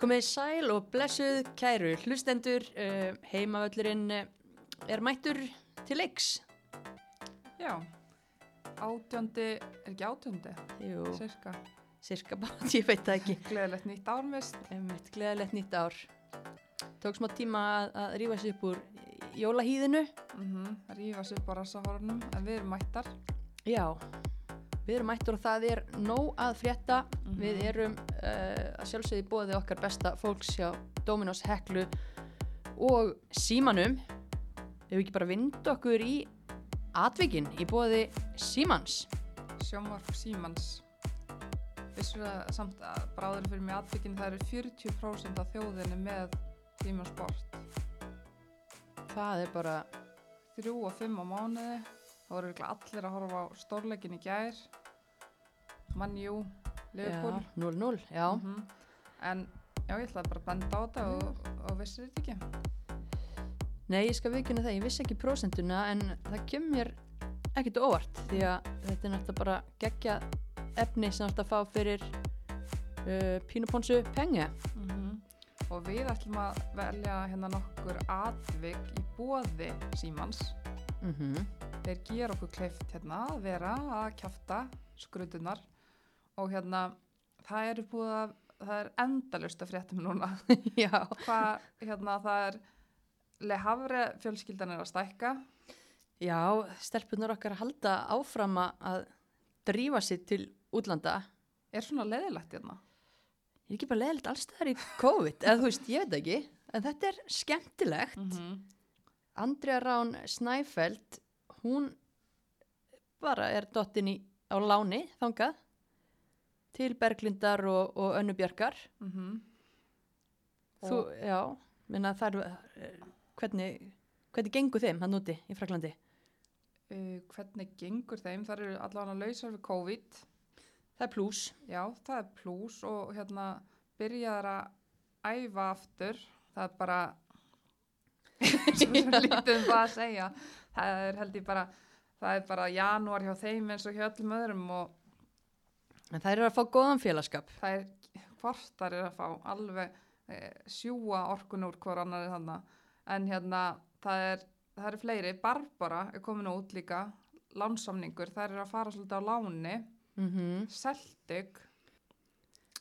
Komið sæl og blessuð kæru hlustendur, uh, heimavöllurinn uh, er mættur til leiks. Já, átjöndi, er ekki átjöndi, Jú, cirka, cirka bara, ég veit það ekki. gleðilegt nýtt ármist. Einmitt, gleðilegt nýtt ár. Tók smá tíma að, að rífa sér upp úr jólahýðinu. Mm Rífa sér bara rásahórunum, en við erum mættar. Já, við erum mættur og það er nóg að frétta. Mhm. Við erum uh, að sjálfsögði bóði okkar besta fólks hjá Dominos Heklu og Símanum. Við ekki bara vinda okkur í atvikin í bóði Símans. Sjómarf Símans. Vissur það samt að bráður fyrir mig atbyggin það eru 40% af þjóðinni með Síman Sport. Það er bara, Þrjú og fimm á mánuði. Voru örugglega allir að horfa á stórleikin í gær. Manjú, já, Liverpool. 0-0, já. Mhm. En já, ég ætlaði bara að benda á þetta og, og vissir þetta ekki. Nei, ég skal viðkynna það, ég vissi ekki prósentuna en það kemur ekkert óvart því að þetta er náttúrulega bara geggja efni sem að fá fyrir uh, pínuponsu pengi. Mhm. Og við ætlum að velja hérna nokkur atvik í bóði símans. Mm Þeir gera okkur kleift hérna að vera að kjafta skrutunar og hérna það eru búið að, það er endalust að fréttum núna. Hvað, hérna það er Le Havre fjölskyldan er að stækka. Já, stelpunar okkar halda áfram að drífa sér til útlanda. Er svona leðilegt hérna? Ég er ekki bara leðilegt alls það í COVID, eða þú veist, ég veit ekki, en þetta er skemmtilegt. -hmm. Andrea Rán Snæfeld, hún bara er dottin í, á láni þangað til Berglindar og, og Önnu Bjarkar. Mm -hmm. Þú, já, minna það er, eh, hvernig, hvernig gengur þeim hann úti í Fraklandi? uh, hvernig gengur þeim? Það eru allavega lausar við COVID. Það er pluss. Já, það er plús og hérna byrjaðar að æfa aftur. Það er bara svo lítið um það að segja. Það er held ég bara, það er bara janúar hjá þeim eins og hjá öllum öðrum og En það er að fá góðan félagskap. það er hvort það er að fá alveg e, sjúa orkun úr hver annar þannig. En hérna, það er, það er fleiri. Barbara er komin út líka, lánsamningur. Það er að fara svolítið á láni. Mm Celtic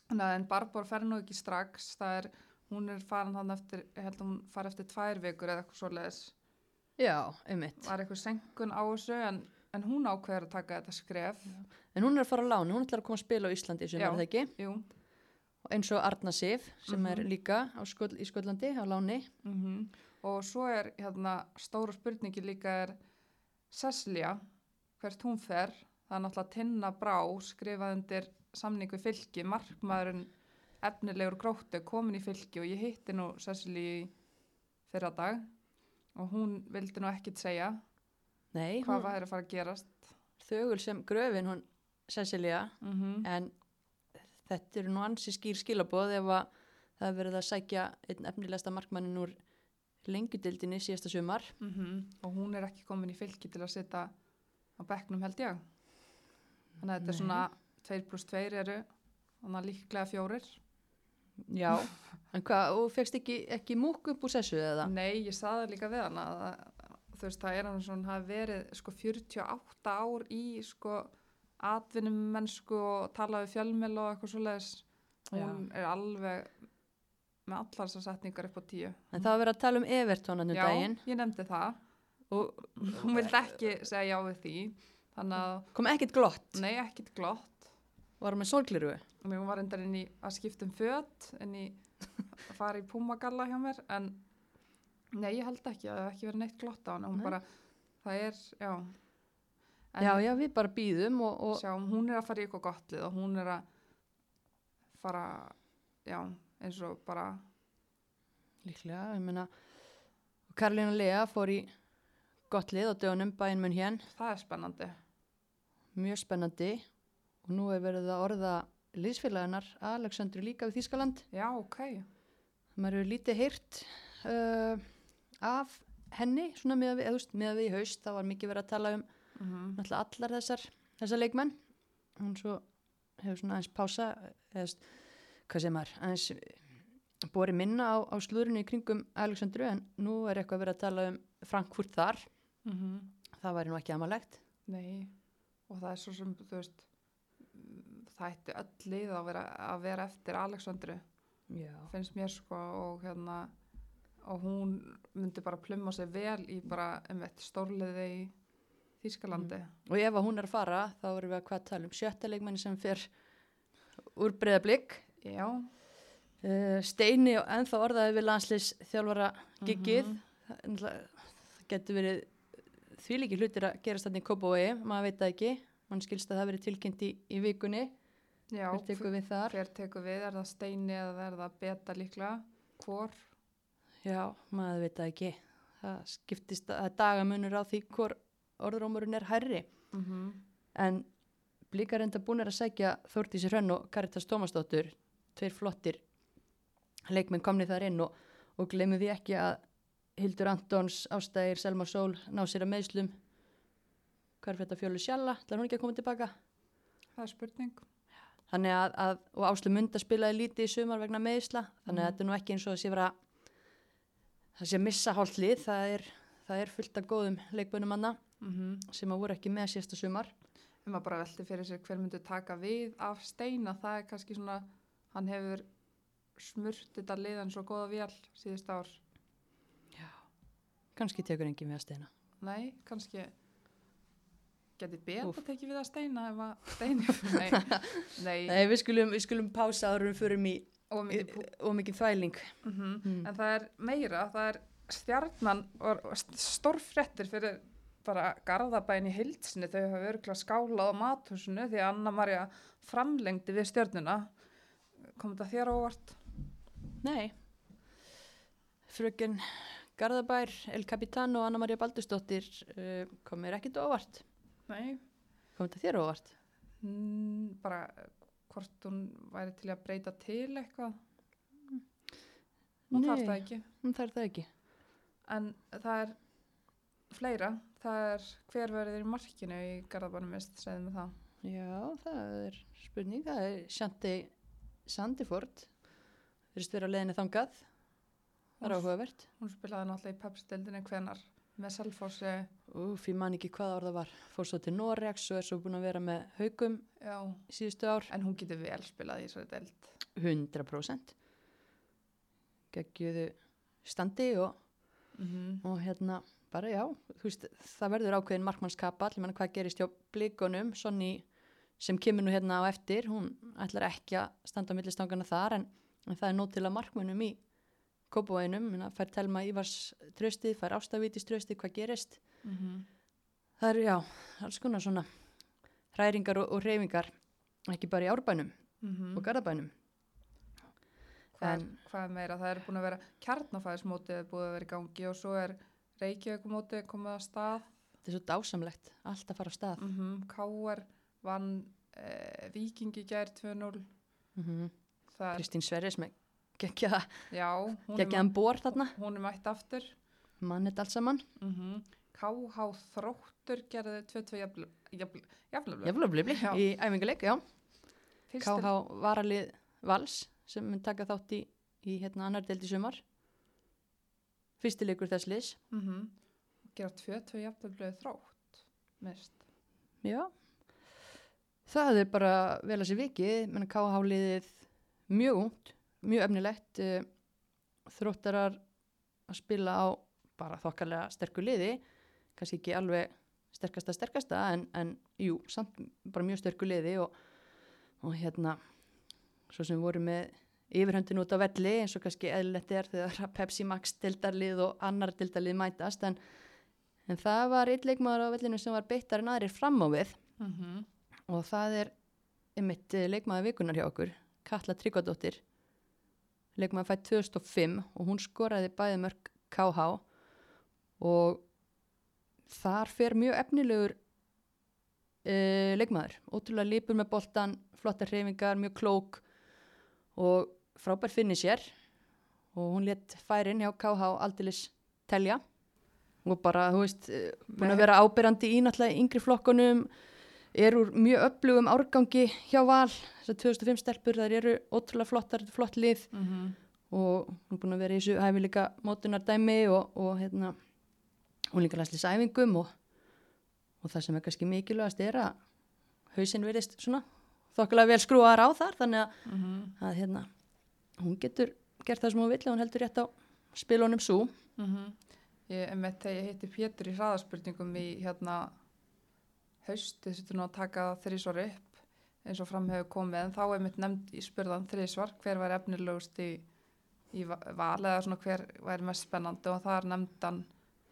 Þannig að en Barbara fer nú ekki strax það er, hún er farin þannig eftir ég held að hún fari eftir tvær vikur eða eitthvað svoleiðis Já, einmitt. var eitthvað senkun á þessu en, en hún ákveður að taka þetta skref En hún er að fara á láni, hún ætlar að koma að spila á Íslandi sem er það ekki. Jú eins og Arna Sif sem er Mhm. líka skol, í Skollandi á láni. mm og svo er hérna stóra spurningi líka er Cecilia hvert hún fer það er náttúrulega Tinna Brá skrifað undir samning við fylki markmaðurinn efnilegur gróttu komin í fylki og ég hitti nú Cecilia í fyrra dag og hún vildi nú ekkit segja Nei, hvað hún væri að fara að gerast þögul sem gröfin hún Cecilia mm -hmm. en þetta eru nú ansi skýr skilaboð ef að það er verið að sækja einn efnilegsta markmannin úr lengjudildinni síðasta sumar. og hún er ekki komin í fylki til að setja á bekknum held ég þannig að þetta er Nei. svona 2 pluss 2 eru þannig að líklega fjórir Já, en hvað, og fegst ekki, ekki múk upp úr sessu eða? Nei, ég saði líka við hana að, þú veist, það er hann svona hafi verið sko 48 ár í sko atvinnumennsku og tala við fjölmil og eitthvað svoleiðis. Hún er alveg með allar þessar setningar upp á tíu. En það var verið að tala um Everton hann um Já, daginn. ég nefndi það. Og hún vildi ekki segja já við því. Þannig að, kom ekkert glott, nei, ekkit glott. Var með sólgliru. og mér var endar inn í að skipta um föt inn í að fara í púmagalla hjá mér en nei, ég held ekki að það ekki verið neitt glott á hana hún Nei. bara, það er, já En- Já, já, við bara býðum og, og sjá, hún er að fara í eitthvað gott lið og hún er að fara, já, eins og bara, líklega, ég meina, Karlína Lea fór í gott lið á dögunum bæinn mun hér, það er spennandi. mjög spennandi og nú er verið að orða liðsfélaginar Aleksandru líka við Þískaland. Já, ok. maður hefur lítið heyrt uh, af henni svona með við, þú veist, með við í haust þá var mikið verið að tala um Mm náttúrulega allar þessar, þessar leikmenn. Hún svo hefur svona aðeins pása eða hvað sem er aðeins bori minna á, á slúrinu í kringum Alexandru en nú er eitthvað verið að tala um Frankfurt þar, Mm það væri nú ekki amalegt. Nei, og það er svo sem, þú veist, það ætti öll lið að vera, að vera eftir Alexandru, Já, finnst mér sko, og hérna, og hún myndi bara plumma sig vel í bara, eitt stórliði í Þýskalandi. og ef að hún er að fara þá erum við að hvað tala um sjötta leikmanni sem fer úr breyðablík Já. uh, Steini og ennþá orðaði við landslis þjálfara það, er náttúrulega- það getur verið því líki hlutir að gerast þarna í Kópavogi maður veit það ekki, mann skilst að það verið tilkynnt í, í vikunni, Já, hver tekur við þar? hver tekur við, er það steini eða er það beta líklega, hvor? Já, maður veit það ekki það skiptist að það er dagamunur á því hvor orðrómurinn er hærri Mm -hmm. en blíkar enda búin að sækja Þórtísi Hrönn og Karitas Tómasdóttur tveir flottir leikmenn komni þar inn og, og glemum við ekki að Hildur Antons, Ástæðir, Selma Sól ná sér að meðslum hvað er þetta fjólu sjalla ætlar hún ekki að koma tilbaka Það er spurning. þannig að, að og Áslu Munda spilaði lítið í sumar vegna meðsla þannig að Mhm. þetta er nú ekki eins og að sé vera það sé að missa hálft lið það er, það er fullt af góðum leikbönum manna Mm sem að voru ekki með síðasta sumar Ef maður bara velti fyrir sér hver myndi taka við af steina, það er kannski svona, hann hefur smurt þetta liðan svo góða vél síðust ár. kannski tekur engin við að steina Nei, kannski geti betra Úff. tekið við að steina ef að steini. nei, nei, Nei, við skulum, við skulum pása árum fyrir mig og mikið og mikið þvæling. Mm Mm. En það er meira, það er stjarnan og og st- stórfréttir fyrir bara garðabæn í hildsinu, þau hafa örgulega skálað á mathúsinu því að Anna Marja framlengdi við stjörnuna. Kom þetta þér á óvart? Nei, fröken Garðabær, El Capitan og Anna Maria Baldursdóttir uh, kom mér ekkit á óvart. Nei. Kom þetta þér á óvart? Mm, bara eh, hvort hún væri til að breyta til eitthvað. Hún þarf það ekki. Hún þarf það ekki. En það er fleira. Það er hver verður í markinu í garðabænum mist, segðum við það. Já, það er spurning. Það er Shanti Sandiford. Þurfist vera á leiðinni þangað. Það er áhugavert. Hún spilaði náttúrulega í pepstildinni hvenar með Selfossi. Úf, ég man ekki hvað orða var. Fór svo til Norex og er svo búin að vera með haugum Já, síðustu ár. en hún getur vel spilað í þessari deild. 100%. Geggjuðu standi og Mm og hérna bara já, þú veist, það verður ákveðin markmannskapa, allir manna hvað gerist hjá blikunum, Sonny sem kemur nú hérna á eftir, hún ætlar ekki að standa á millistangana þar en, en það er nót til að markmannum í kópavænum, fær telma Ívars tröstið, fær ástavítis tröstið, hvað gerist -hmm. það eru já, alls konar svona hræringar og, og reyfingar ekki bara í árbænum Mm og garðabænum hvað, En- hvað meira? Það er búin að vera kjarnafæðismótið er búið að vera í gangi og svo er Reykjavíkumótið komið að stað. þetta er svo dásamlegt, allt að fara á stað Mm -hmm. Káar vann eh, Víkingi gær 2-0. mm -hmm. Það er, Kristín Sverris er, geggjaðan bor þarna hún er mætt aftur. mann þetta allt saman Mm KH Þróttur gerði 2-2 jafnlefli. Jafnlega blibli Já. í æfinguleik, KH varalið Vals sem mun taka þátt í, í hérna annar deild í sumar. Fyrsti leikur þess liðs. mm -hmm. Gera 2-2 jafnlefli þrótt. Mist. Já. Það er bara vel að sér vikið, KH liðið mjög ungt, mjög efnilegt. eh, Þróttarar að spila á bara þokkarlega sterku liði, kannski ekki alveg sterkasta sterkasta en, en jú, samt bara mjög sterku liði og, og hérna svo sem voru með yfirhöndin út á velli eins og kannski eðlilegt er þegar Pepsi Max dildarlið og annar dildarlið mætast en, en það var eitt leikmaður á vellinu sem var beittar en aðrir fram á við Mm -hmm. og það er einmitt eh, leikmaður vikunar hjá okkur Katla Tryggvadóttir leikmaður fætt 2005 og hún skoraði bæði mörg KH og þar fer mjög efnilegur uh, leikmaður. Ótrúlega lípur með boltan, flottar hreyfingar mjög klók og frábær finni sér og hún létt færin hjá KH aldilis telja. Og bara, þú veist, eh, búin að vera ábyrjandi í náttúrulega yngri flokkunum er úr mjög öflugum árgangi hjá Val, þessar 2005 stelpur þær eru ótrúlega flottar, flott lið Mm -hmm. og hún er búin að vera í þessu hæfileika mótunardæmi og, og hérna hún líka læslis æfingum og, og það sem er kannski mikilvægast er að hausinn verist svona þokkulega vel skrúar á þar þannig að, Mm -hmm. að hérna hún getur gert það sem hún vill og hún heldur rétt á spilunum svo Ég emitt þegar ég hitti Pétur í hraðaspurningum í hérna haust, þess að nú að taka þrísvar upp eins og fram hefur komið en þá emitt nefnd í spurðan þrísvar hver var efnilegust í, í va- val eða svona hver væri mest spennandi og þar nefndan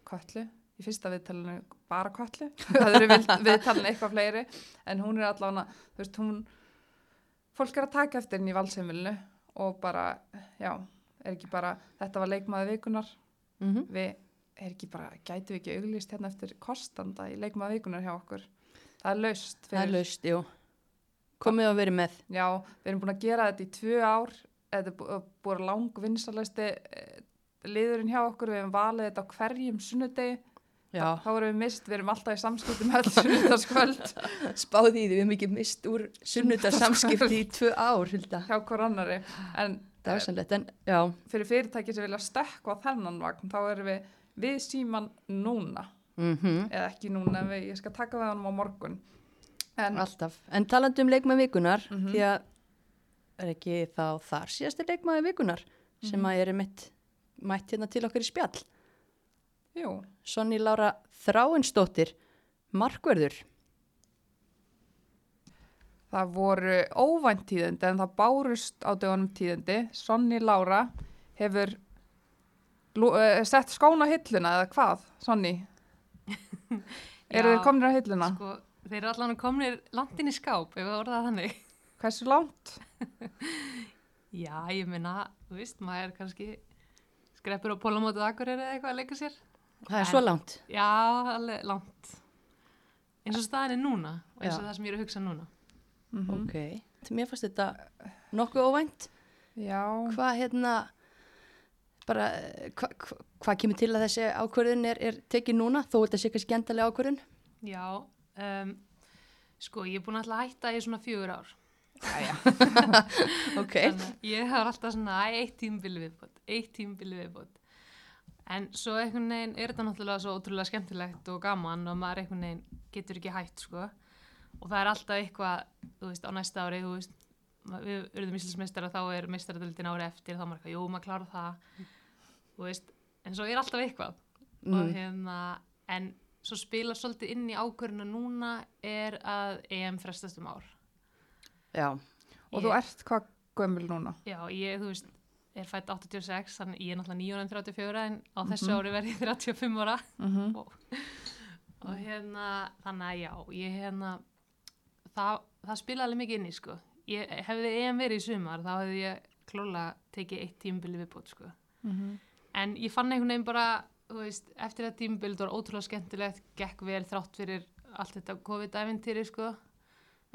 Köllu í fyrsta viðtalinu bara Köllu það eru við- viðtalinu eitthvað fleiri en hún er allavega, þú veist, hún fólk er að taka eftir henni í valseimilinu og bara, já er ekki bara, þetta var leikmaði vikunar mm -hmm. við er ekki bara, gætu við ekki auglýst hérna eftir kostanda í leikmaða vikunar hjá okkur það er laust það er laust, jú. Komið að vera með. Já, við erum búin að gera þetta í tvö ár. Þetta er bú- búin lang vinsalæsti liðurinn hjá okkur. Við hefum valið þetta á hverjum sunnudegi. Já, þá erum við mist, við erum alltaf í samskiptum öll sunnudagskvöld spáði því við hefum ekki mist úr sunnudarsamskipti í tvö ár hjá hver annari en sannlegt en fyrir fyrirtæki sem vilja stökkva á þennan vagn þá erum við við síman núna mhm eða ekki núna, við, ég skal taka hann á morgun en Alltaf. En talandi um leikmaði vikunar, Mhm. því að er ekki þá þar síðasti leikmaði vikunar sem Mhm. að er mitt mætt hérna til okkar í spjall. jú, Sonni Lára Þráinsdóttir, Markverður. Það voru óvænt tíðindi en það bárust á dögunum tíðindi. Sonni Lára hefur uh, sett skóna hilluna eða hvað, Sonni? Eru þeir komnir á hilluna? Sko, þeir eru allan komnir langt inn í skáp, ef við orðað þannig. Hversu langt? Já, ég minna, þú veist, maður er kannski skreppur á pólamótið akkurir eða eitthvað að leika sér. Það er En- svo langt. Já, alveg langt. Eins og staðin er núna, og eins og Já. það sem ég er að hugsa núna. Mm Ok. Mér fannst þetta nokkuð óvænt. Já, Hvað hérna, bara, hvað hva, hva kemur til að þessi ákvörðun er, er tekið núna, þó þetta sé kannski endalega ákvörðun? Já, um, sko, ég er búin alltaf að hætta í svona fjögur ár. já, Ok. Þannig að ég har alltaf svona, eitt tímabili viðbót, eitt tímabili viðbót. En svo einhvern veginn er þetta náttúrulega svo ótrúlega skemmtilegt og gaman og maður einhvern veginn getur ekki hætt, sko. Og það er alltaf eitthvað, þú veist, á næsta ári, þú veist, við urðum íslensmeistar og þá er meistaradöldin ári eftir, þá er eitthvað, jú, maður klára það, veist, en svo er alltaf eitthvað. Og Mm. hérna, en svo spila svolítið inn í ákvörðuna núna er að EM frestast um ár. Já. og þú ert hvað gömul núna? Já, ég, þú veist, er fætt 86, þannig ég er náttúrulega 934 en á þessu Mhm. ári verð ég 35 ára Mm og hérna, þannig að já, ég hérna, það, það spila alveg mikið inn í, sko. Ég hefði EM verið í sumar, þá hefði ég klálega tekið eitt tímabili viðbót, sko. En ég fann einhvern veginn bara, veist, eftir að tímabilið var ótrúlega skemmtilegt, gekk vel þrátt fyrir allt þetta COVID-æventýri, sko.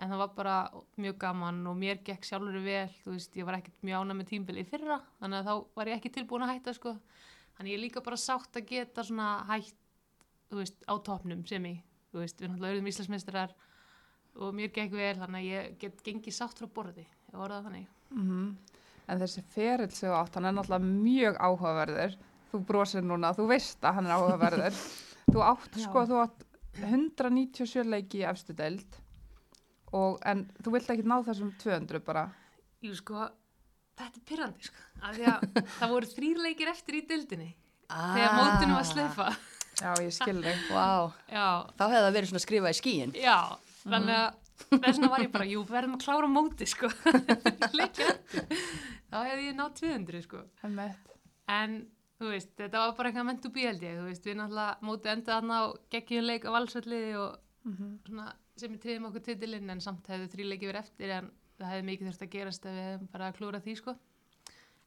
En það var bara mjög gaman og mér gekk sjálfur vel, þú veist, ég var ekkert mjög ánæg með tímabilið í fyrra, þannig að þá var ég ekki tilbúin að hætta, sko. Þannig ég er líka bara sátt að geta svona hætt, þú veist, á topnum sem ég, þú veist, við náttúrulega auðvitað íslensmestrar og mér gekk vel, þannig að ég get gengið sátt frá borði, ég var það þannig. En þessi ferill sem þú átt, hann er náttúrulega mjög áhugaverður. Þú brosir núna, þú veist að hann er áhugaverður. þú átt, Já. sko, þú átt 197 leiki í efstu deild og, en þú vilt ekki ná þessum 200 bara. Jú sko, þetta er pyrrandi sko, af því að það voru þrýr leikir eftir í dildinni Ah. þegar mótinu var slefa. Já, ég skil þig. Vá, Já, þá hefði það verið svona skrifað í skíin. já, þannig að þess vegna var ég bara, jú, verðum að klára móti sko, eftir. Þá hefði ég nátt 200 sko. En, þú veist, þetta var bara eitthvað mentu bí held ég, þú veist, við náttúrulega mótið endað þarna á geggjum leik á valsvelliði og svona sem við triðum okkur titilinn en samt hefðu þrý leikið verið eftir en það hefði mikið þurft að gerast ef við hefðum bara að klúra því sko.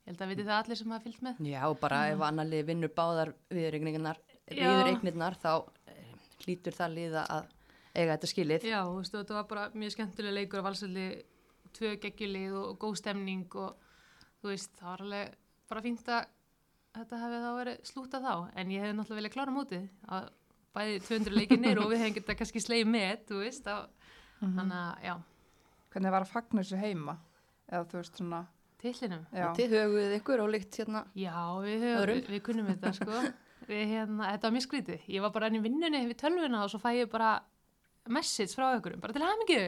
Ég held að viti það allir sem hafa fyllt með. Já, bara ef annar lið vinnur báðar viðurregningarnar, Já. viðuregnirnar, þá eh, hlýtur það liða að eiga þetta skilið. Já, þú veist, þetta var bara mjög skemmtilega leikur á valsvelli, tvö geggjulið og, og góð stemning og þú veist, það var alveg bara fínt að þetta hefði þá verið slúta þá en ég hefði náttúrulega viljað klára mótið að bæði 200 leikinir og við hefðum getað kannski sleið með, þú veist, á, Mhm. þannig að, já, Hvernig var að fagna þessu heima? Eða þú veist svona, tillinum. Já, Þið höguðið ykkur og líkt hérna. Já, við, höfum, Öðrum? við, við kunnum þetta sko. Við, hérna, þetta var mjög skrítið. Ég var bara enn í vinnunni við tölvuna og svo fæ ég bara message frá ykkurum, bara til hamingju.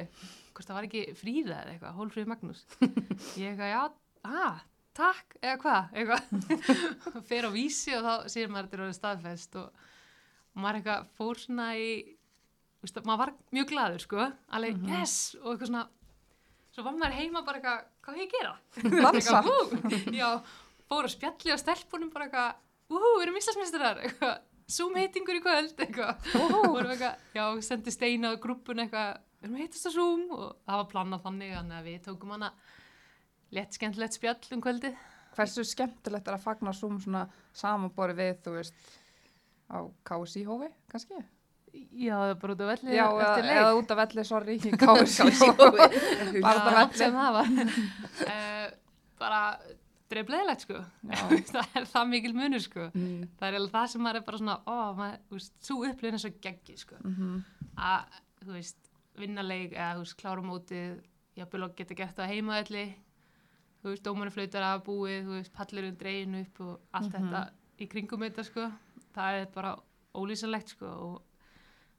Hvort það var ekki fríða eða eitthvað, hólfríði Magnús. Ég eitthvað, já, að, takk, eða hvað, eitthvað. Fer á vísi og þá sér maður þetta er staðfest og, og maður eitthvað fór svona í, veist, maður var mjög glaður sko, alveg, yes, og eitthvað svona, svo var maður heima bara eitthvað, hvað hef ég að gera? dansa. Eitthvað, "Ú." Já, fór að spjalli á stelpunum bara eitthvað, úhú, við erum Íslandsmeistarar, eitthvað, Zoom heitingur í kvöld, eitthvað, eitthvað, já, sendi steina á grúppun eitthvað, við erum að heitast á Zoom og það var planað þannig, þannig að við tókum hana létt skemmtilegt spjall um kvöldið. Hversu skemmtilegt er að fagna Zoom svona samanbori við, þú veist, á KSI hófi, kannski? Já, það er bara út á velli Já, eða, út af velli, sorry, í KSI Kási hófi. hófi. Bara Já, það velli. sem uh, bara dreifleðilegt, sko. Það er það mikil munur, sko. Mm. Það er eiginlega það sem maður er bara svona, ó, maður, þú upplifin er svo geggi, sko. Mhm. að, þú veist, vinna leik eða, þú veist, klára mótið jafnvel og geta gert það heimaðalli þú veist, dómarinn flautar af búið þú veist, pallurinn dregin upp og allt Mhm. þetta í kringum þetta, sko það er bara ólýsanlegt, sko og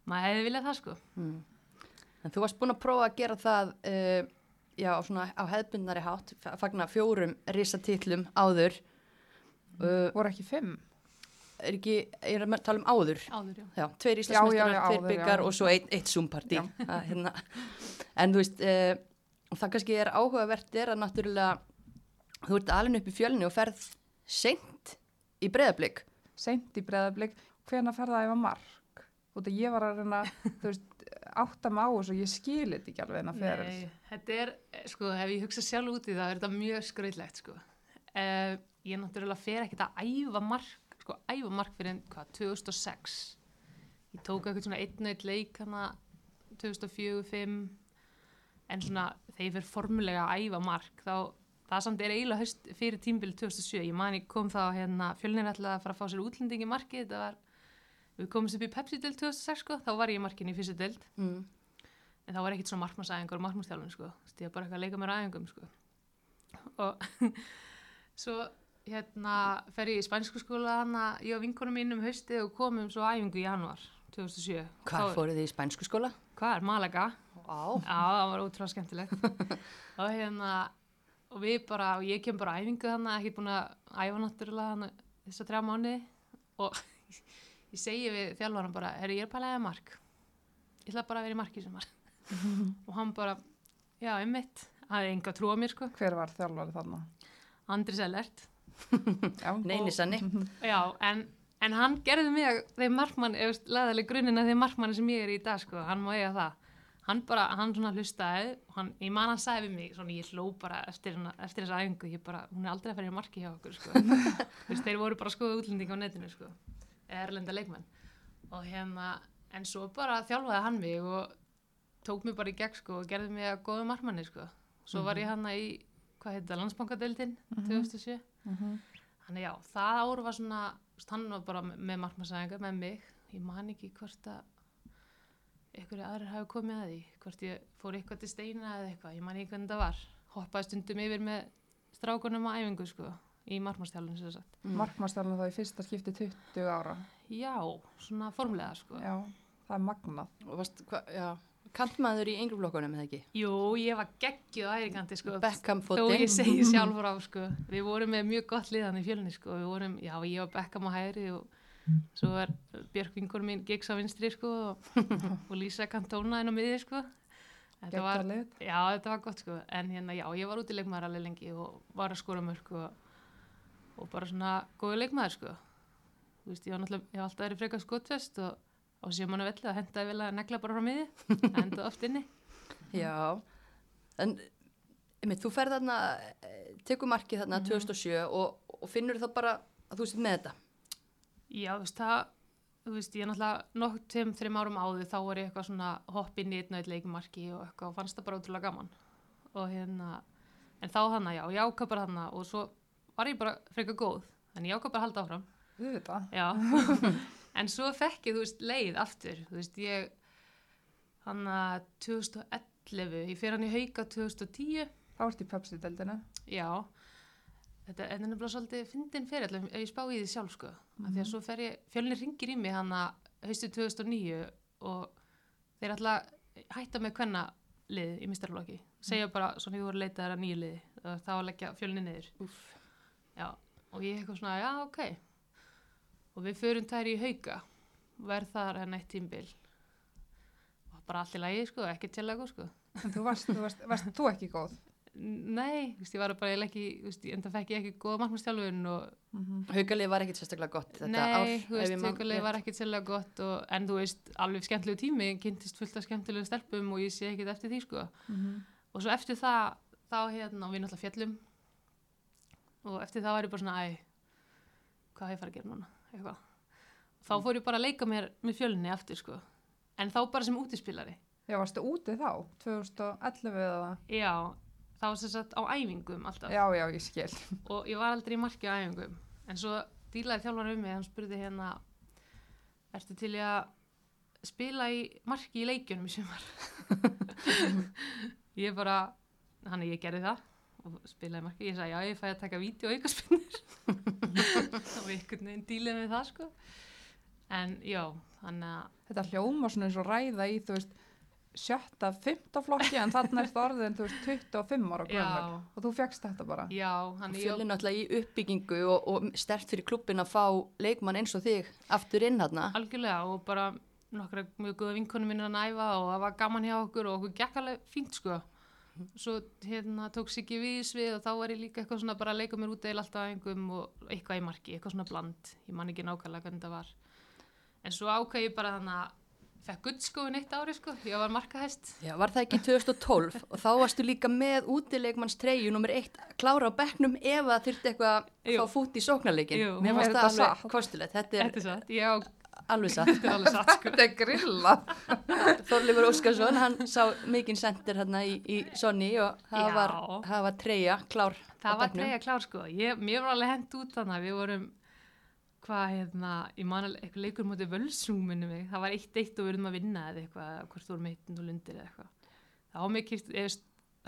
maður hefði viljað það, sko Mm. En þú varst búin að prófa að gera það uh, já, svona á hefðbundnari hátt, fa- fagna fjórum risatitlum áður. Uh, Voru ekki fimm? er ekki, er að tala um áður? áður, já Já, tveir já, tveir byggar já. og svo eitt, eitt Zoom-partí. Já. Hérna. En þú veist, uh, það kannski er áhugavert er að náttúrulega þú ert alveg upp í fjölni og ferð seint í breðablík. Seint í breðablík. Hvena ferða að æfa að ég var að reyna, átta mig á þessu og ég skilit ekki alveg hennar fyrir. Nei, þetta er, sko, ef ég hugsa sjálf út í það, er þetta mjög skrautlegt, sko. Uh, ég náttúrulega fer ekkert að æfa mark, sko, æfa mark fyrir, en, hvað, 2006. Ég tók eitthvað svona einn og einn leik hana 2004-2005, en svona, þegar ég fer formulega að æfa mark, þá, það samt er eiginlega haust fyrir tímbili 2007. Ég man, ég kom þá, hérna, fjölnir ætlaði að fara að fá sér útlendingi í markið, þetta var, við komumst upp í Pepsi-deild 2006, sko, þá var ég í markinu í fyrstu deild. Mm. en það var ekkert svona markmannsæðingur og markmannsþjálfun sko, ég var bara eitthvað að leika mér æfingum sko. Og svo hérna fer ég í spænsku skóla hana, ég og vinkonum mínum hausti og komum svo á æfingu í januar 2007 Hvað Þá- fóruð þið í spænsku skóla? Hvað er Malaga? Já, það var ótrúlega skemmtilegt. Og hérna og við bara, og ég kem bara á æfingu þannig ekki búin að æfa náttúrulega hana, þess að trjá mánu og ég segi við þjálfaran bara ég er bara að mark. Ég ætla bara að vera í marki sem var og hann bara, já, einmitt. Það er enga trú á mér, sko. Hver var þjálfari þarna? Andri Sellert. Já, Neini sanni. já, en, en hann gerði mig að þeim markmann, eða leðaleg grunninn að þeim markmanni sem ég er í dag, sko, hann má eiga það. Hann bara, hann svona hlustaði og hann, ég man sagði við mig, svona ég hló bara eftir, eftir þessa æfingu, ég bara hún er aldrei að í marki hjá okkur, sko. Þeir voru bara að skoða útlending á netinu, sko erlenda leikmenn og hérna, en svo bara þjálfaði hann mig og tók mig bara í gegn, sko og gerði mig að góða markmanni, sko svo var ég hann í, hvað heitir það, landsbankadeildin 2007 Mhm. Þannig já, það ár var svona, hann var bara með- markmannsæðingar með mig. Ég man ekki hvort að einhverju aðrir hafi komið að því, hvort ég fór eitthvað til steina eða eitthvað, ég man ekki hvernig það var. Hoppaði stundum yfir með strákunum á æfingu, sko, í markmannstjálun, sem sagt. Mm. Markmannstjálfum þá í fyrsta skipti 20 ára. Já, svona formlega, sko. Já, það er magnað. Og varst, hva, já, kantmaður í yngri blokkunum eða ekki? Jú, ég var geggjuð á ærikanti, sko. Beckham Þó fótinn. ég segi sjálfur á, sko. Við vorum með mjög gott liðan í fjölunni, sko. Við vorum, já, ég var Beckham á hægri og svo er Björk vingur mín gigs á vinstri, sko, og, og Lísa Kantóna inn á miði, sko. Þetta var, já, þetta var gott, sko. En hérna, já, ég var út í leikmaður alveg lengi og var að skora mörg og, og bara svona góði leikmaður, sko. Þú veist, ég var náttúrulega, ég var alltaf verið frekar skotfest og á sjömanna velli að hendaði vel að negla bara frá miði, hendaði oft inni. Já, en einmitt, þú ferð þarna, eh, tekur markið þarna Mhm. 2007 og, og finnur það bara að þú sitt með þetta. Já, þú veist, það, þú veist, ég er náttúrulega nokk tveim, þreim árum áður, þá var ég eitthvað svona hopp inn í einn og einn leikumarki og eitthvað og fannst það bara ótrúlega gaman. Og hérna, en þá hana, já, ég ákvað bara hana og svo var ég bara frekar góð, en ég ákvað bara að halda áfram. Við veit það. En svo fekk ég, þú veist, leið aftur, þú veist, ég, hana 2011, ég fer hann í hauka 2010 Þá ertu í Pepsi-deldinu. Já, þetta er nefnilega svolítið fyndin fyrir allum ég spá í því sjálf sko. Mm -hmm. Því að svo fer ég, fjölnir ringir í mig hann að haustu 2009 og þeir alltaf hætta með hvenna lið í mistarflokki. Segja bara svona ég voru að leita þeirra nýju liði og þá að leggja fjölnir niður. Úff. Já, og ég eitthvað svona, já, ok. Og við förum þær í hauka, verð þar henn eitt tímbil. Og bara allt í lagi, sko, ekki til að sko. En þú varst, þú varst, varst þú ekki góð? Nei, þú veist, ég var bara ekki, þú veist, en það fekk ég ekki góða markmannstjálfun og Mm Haukalið var ekkit sérstaklega gott þetta nei, ár. þú ef veist, rétt. var ekkit sérlega gott og, en þú veist, alveg skemmtilegu tími, kynntist fullt af skemmtilegu stelpum og ég sé ekkit eftir því, sko. -hmm. Og svo eftir það, þá hérna, og við náttúrulega fjallum og eftir það var ég bara svona, æ, hvað ég að fara að gera núna, eitthvað. Þá fór ég bara að leika mér með fjölunni aftur, sko. En þá bara sem útispilari. Já, varstu úti þá? 2011 eða? Já, þá var sem sagt á æfingum alltaf. Já, já, ég skil. og ég var aldrei í marki á æfingum en svo dílaði þjálfar um mig hann spurði hérna ertu til í að spila í marki í leikjunum í sumar ég bara hann ég gerði það og spilaði í marki, ég sagði já ég fæði að taka vídeo aukaspinnir og einhvern veginn dílaði með það sko en já, þannig að Þetta hljóma svona eins og ræða í, þú veist, sjötta, fymta flokki en þarna er það orðin, þú veist, 25 ára já. Og þú fegst þetta bara. já, hann Fjölinn náttúrulega í uppbyggingu og, og stert fyrir klubbin að fá leikmann eins og þig aftur inn hérna. algjörlega og bara nokkra mjög góða vinkonum minnir að næfa og það var gaman hjá okkur og okkur gekk alveg fínt sko svo hérna tók sig ekki við svið og þá var ég líka eitthvað svona bara að leika mér út eða alltaf einhverjum og eitthvað í marki, eitthvað svona bland. Ég man ekki nákvæmlega hvernig það var. En svo ákvað ég bara þannig að fekk guldskóin eitt ári sko, ég var markahæst. Já, var það ekki 2012 og þá varstu líka með útileikmanns treyju nummer eitt klára á bekknum ef það þurfti eitthvað að fá fút í sóknarleikin. Mér fannst það alveg kostulegt. Þetta er Þetta er alveg satt. þetta er alveg satt sko Þetta er grillað. Þorleifur Óskarsson, hann sá mikinn sendir hérna í, í Sonni og það Já. var, var treyja klár Það var treyja klár sko, ég, mér var alveg hent út þannig að við vorum, hvað hérna, ég man alveg eitthvað leikur mútið völsungminni mig, það var eitt eitt og við erum að vinna eða eitthvað, hvort þú vorum eitt og lundir eða eitthvað. Kýrt, eða,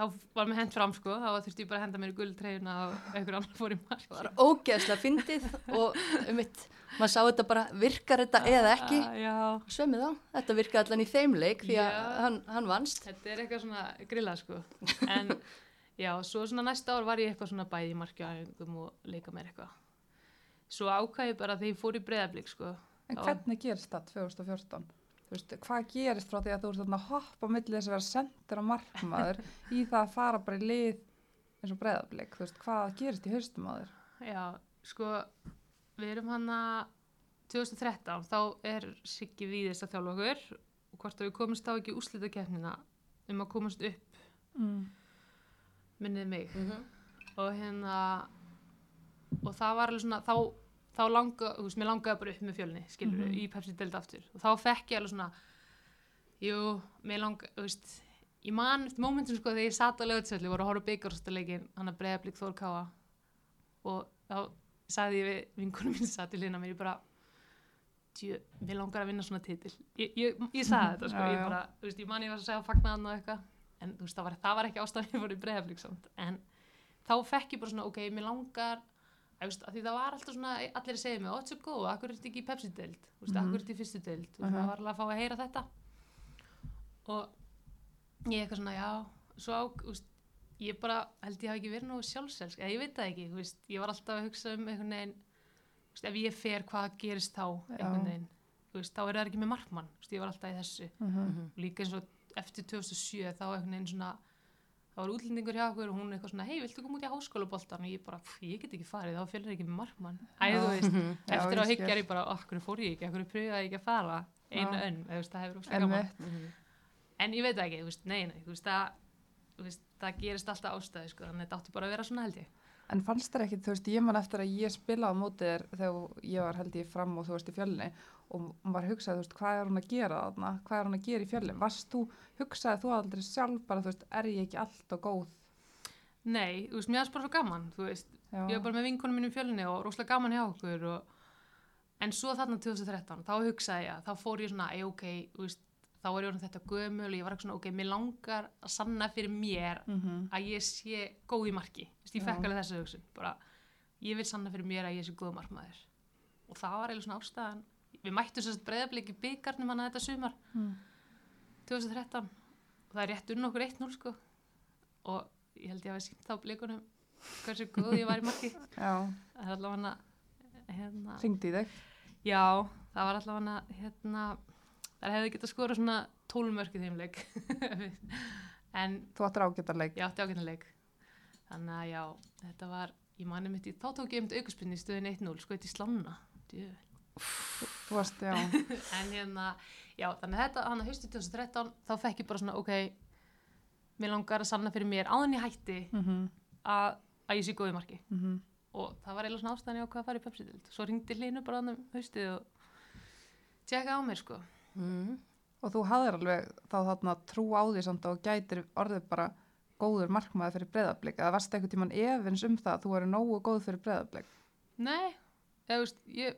þá var mér hent fram sko, þá þurfti ég bara að henda mér í gulltreyjuna og einhver annar fór í marki. Það var ógeðslega fyndið og um mitt, maður sá þetta bara, virkar þetta eða ekki? Ah, Já, Svömmið á, þetta virkaði allan í þeim leik því að Já. hann, hann vannst. þetta er eitthvað svona grillað sko, en já, svo svona næsta ár var ég eitthvað svona bæði í æfingum og leika mér eitthvað. Svo ákvæði bara þegar ég fór í breðablík sko, En hvernig gerist það 2014? Þú veist, hvað gerist frá því að þú ert þarna að hoppa á milli þess að vera sendur á markmaður í það að fara bara í lið eins og breyðablík? Þú veist, hvað gerist í haustum á þér? Já, sko, við erum hann að 2013, þá er Siggi Víðis að þjálfa okkur og hvort að við komumst þá ekki úslita keppnina um að komast upp, Mm. minnið mig. Mhm. Og hérna, og það var alveg svona, þá, þá langa, þú veist, mér langaði bara upp með fjölni, skilur Mhm. í Pepsi deild aftur. Og þá fekk ég alveg svona, jú, mér langaði, þú veist, ég man eftir mómentum sko þegar ég satt á lögutsöldu, voru að horfa byggarústaleikin, hann að breyða blik Þór Káa og þá sagði ég við vinkunum mín satt í hlýna mér, ég bara djö, mér langar að vinna svona titil ég, ég, ég sagði þetta sko, Já, ég bara þú veist, ég man ég var að segja fagnaðan og eitthvað en þú veist, það var, það var ekki ástæðan ég fór í breyðaflik samt, en þá fekk ég bara svona, ok, mér langar að því það var alltaf svona, allir að segja mig, þetta er svo góð, akkur er þetta ekki í Pepsi-deild veist, Mhm. akkur er þetta í fyrstu-deild veist, Mhm. það var alveg að fá að heyra þetta. Og ég eitthvað svona, já svo á, veist, ég bara held ég hafi ekki verið nógu sjálfselsk, eða ég veit það ekki veist, ég var alltaf að hugsa um einhvern veginn veist, ef ég fer, hvað gerist þá einhvern veginn, þá er það ekki með markmann ég var alltaf í þessu. Mm og líka eins og eftir 2007 þá einhvern veginn svona það var útlendingur hjá okkur og hún eitthvað svona hei, viltu koma út í háskólaboltan og ég bara, ég get ekki farið þá fjölur ekki með markmann. Æ, þú veist, eftir á hyggjar skil. ég bara, okkur fór ég ekki, okkur pröfaði ég ekki að fara? Einu önn, það hefur óslega gaman. Einmitt. en ég veit ekki, þú veist, nei, nei þú veist, það, þú veist, það gerist alltaf ástæði sko, þannig að þetta átti bara að vera svona held ég En fannst þér ekki, þú veist, ég man eftir að ég spilaði á móti þér þegar ég var held ég fram og þú veist í fjölni og maður hugsaði, þú veist, hvað er hún að gera þarna? Hvað er hún að gera í fjölni? Varst þú, hugsaði þú aldrei sjálf bara, þú veist, er ég ekki alltaf góð? nei, þú veist, mér varst bara svo gaman þú veist, Já. ég var bara með vinkonum mínum fjölni og rosalega gaman hjá okkur og, en svo þarna 2013, þá hugsaði ég þá fór ég svona, ei ok, þú veist þá var ég orðin þetta gömul og ég var ekki svona, ok, mér langar að sanna fyrir mér Mhm. að ég sé góð í marki. Vist, ég fekk alveg þessu hugsun bara, ég vil sanna fyrir mér að ég sé góð markmaður. Og það var eiginlega svona ástæðan. Við mættum sérst breyðabliki byggarnum hann að þetta sumar Mm. 2013 og það er rétt unn okkur 1-0 sko. Og ég held ég að við sínt þá blikunum hversu góð ég var í marki. Það er allavega hérna, ringdi í þig. já, það var allavega hérna, það hefði getað skora svona 12 mörk í þeim leik. En Þú áttir ágættarleik. ég átti ákveðinleik þannig að já, þetta var ég mani mitt í, þá tók ég um aukurspinni í stöðin 1-0, sko eitt í slanna varst, en hérna, já, þannig að þetta hann að haustu 2013, þá fekk ég bara svona ok, mér langar að sanna fyrir mér áðan ég hætti Mm að, að ég sé góð í marki. -hmm. og það var eiginlega svona ástæðan ég á hvað að fara í Pepsi-dild svo ringdi hlinu bara annum haustið og tjekka á mér sko mm. Og þú hafðir alveg þá þarna trú á því samt og gætir orðið bara góður markmaður fyrir breyðablík. Eða varst eitthvað tíman efins um það að þú eru nógu góð fyrir breyðablík? nei, þú veist ég,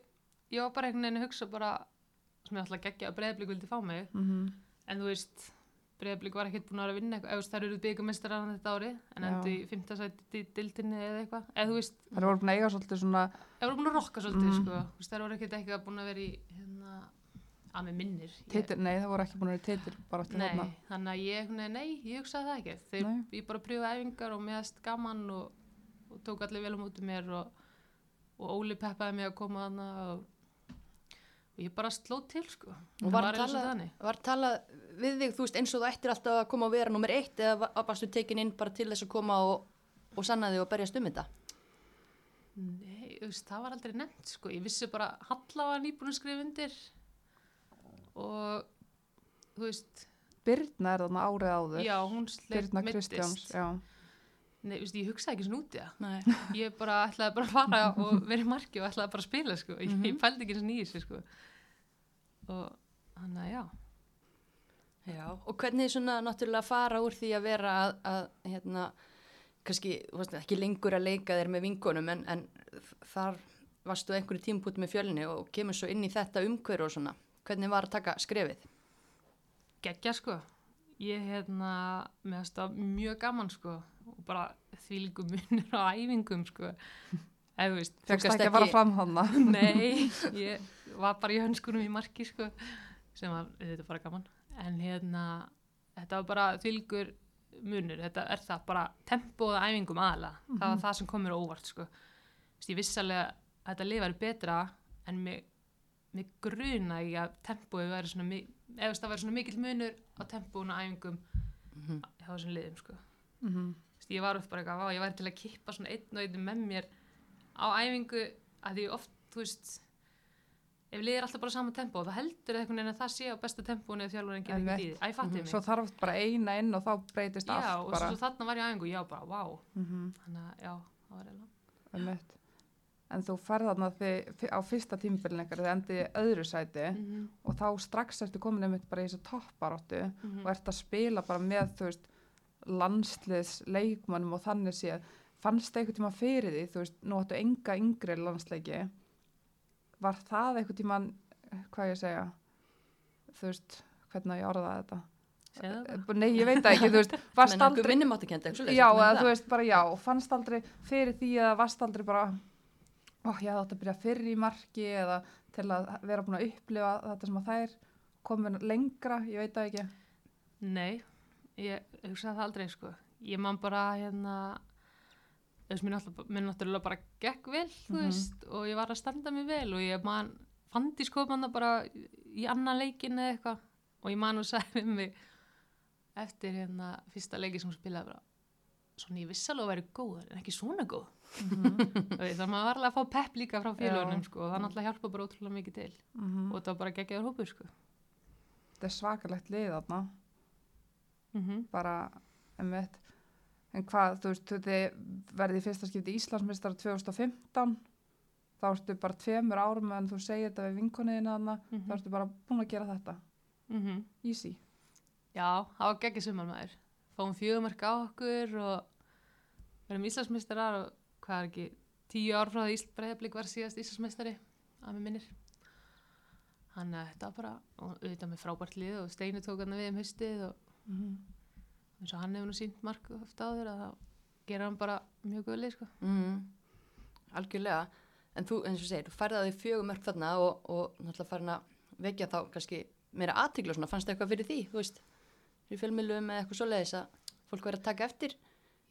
ég var bara einhvern veginn að hugsa bara sem ég ætla að gegja að breyðablík vildi fá mig Mm -hmm. en þú veist breyðablík var ekkert búin að vinna eitthvað, þær eru byggamestrar þetta ári en endur í fimmtasæti í dildinni eða eitthvað, veist Það voru búin að eiga svolítið svona, Það voru búin að rokka svolítið, Mm. sko. Þú veist, það voru ekkert eitthvað búin að vera í, hérna, að með minnir. Ég- titil, nei það voru ekki búin að vera titil bara eftir Nei, þarna. þannig að ég, nei, nei, ég hugsaði það ekki. Þeir, Nei. ég bara pröfaði æfingar og meðast gaman og, og tók allir vel á móti mér og, og Óli peppaði mig að koma þarna og, og ég bara sló til, sko. Og var talað- talað við þig, þú veist, eins og þú ættir alltaf að koma að vera nummer eitt eða var- varstu tekin inn bara til þess að koma og, og sanna þig og berjast um þetta? Nei, það var aldrei nefnt, sko. Ég vissi bara, Halla var nýbúin að skrifa undir og, þú veist, Birna er þarna árið áður. já, hún sleip Birna Kristjáns, meiddist. já. Nei, veist, ég hugsaði ekki svona út í það. Nei. ég bara ætlaði bara að fara og vera í marki og ætlaði bara að spila sko. ég, Mhm. ég pældi ekki svona í þessu sko. og hann að já Já, og hvernig svona náttúrulega fara úr því að vera að, að hérna, kannski, ekki lengur að leika þér með vinkonum en, en þar varstu einhverju tímpúti með fjölni og kemur svo inn í þetta umhverju og svona. Hvernig var að taka skrefið? geggja sko. Ég hérna, með þetta mjög gaman sko og bara þvílíku munir á æfingum sko. Eða veist, Fegst ekki að fara fram þarna. nei ég var bara í hönskunum í marki sko sem var, þetta bara gaman. En hérna, þetta var bara þvílíkur munur, þetta er það bara tempóða æfingum aðla það var það sem kom mér á óvart sko. Veist, ég vissi alveg að þetta lið væri betra en mig, mig gruna í að tempóið væri svona mi- eða það væri svona mikill munur á tempóun og æfingum Mhm. hjá þessum liðum sko Mm Þú veist, ég var upp bara eitthvað, vá, ég væri til að kippa svona einn og einn með mér á æfingu að því oft, þú veist ef liðið er alltaf bara sama tempó þá heldur einhvern veginn að það sé á besta tempónu eða þjálfurinn gerir Einmitt. ekki í því, æ, fattið mig Svo þarf bara eina inn og þá breytist já, allt og bara. svo þarna var ég á æfingu, já, bara, vá Mm þannig að, já, það var eiginlega. En þú ferð þarna á fyrsta tímbilin ykkar, þið endið öðru sæti mm -hmm. og þá strax ertu komin einmitt bara í þessu topparóttu Mhm. og ert að spila bara með, þú veist, landsliðs leikmannum og þannig séð. Fannst eitthvað tíma fyrir því, þú veist, nú áttu enga yngri landsleiki. Var það eitthvað tíma, hvað ég að segja, þú veist, hvernig ég að orða þetta? Það. Nei, ég veit það ekki, þú veist, varst aldrei... Já, þú veist bara já, fannst aldrei fyrir því að varst aldrei bara ó, ég hafði átt að byrja fyrr í marki eða til að vera búin að upplifa þetta sem að þær komin lengra, ég veit það ekki Nei, ég hugsaði það aldrei sko. Ég man bara hérna þess náttúrulega, mér náttúrulega bara gekk vel, þú Mhm. veist, og ég var að standa mig vel og ég man fandi skoðmanna bara í annan leikin eða eitthvað og ég man og sagði við mig eftir hérna fyrsta leiki sem spilaði bara svona ég viss alveg að vera góð en ekki svona góð og þannig að maður var alveg að fá pepp líka frá félagunum sko og það náttúrulega hjálpa bara ótrúlega mikið til. Mm og það var bara geggjaður hópur sko. Þetta er svakalegt lið þarna. Mm -hmm. bara, einmitt. En hvað, þú veist, þið verðið í fyrsta skipti Íslandsmeistar 2015 þá ertu bara tveimur árum en þú segir þetta við vinkoniðina þarna. Mhm. þá ertu bara búin að gera þetta. Mm easy. Já, það var geggjað sumar maður. Fáum fjögumörk á okkur og verðum Íslandsmeistarar og hvað er ekki, tíu ár frá því Íslandbreyðablík var síðast Íslandsmeistari, að mér minnir. hann að þetta bara, og auðvitað með frábært lið og Steini tók hann við um haustið og Mhm. eins og hann hefur nú sínt mark ofta á þér að þá gera hann bara mjög guðlið sko. mm, algjörlega en þú, eins og segir, þú færði að því fjögum mörg þarna og, og náttúrulega farin að vekja þá kannski meira aðtíkla og svona, fannst það eitthvað fyrir því, þú veist fyrir fjölmiðlum eða eitthvað svoleiðis að fólk verið að taka eftir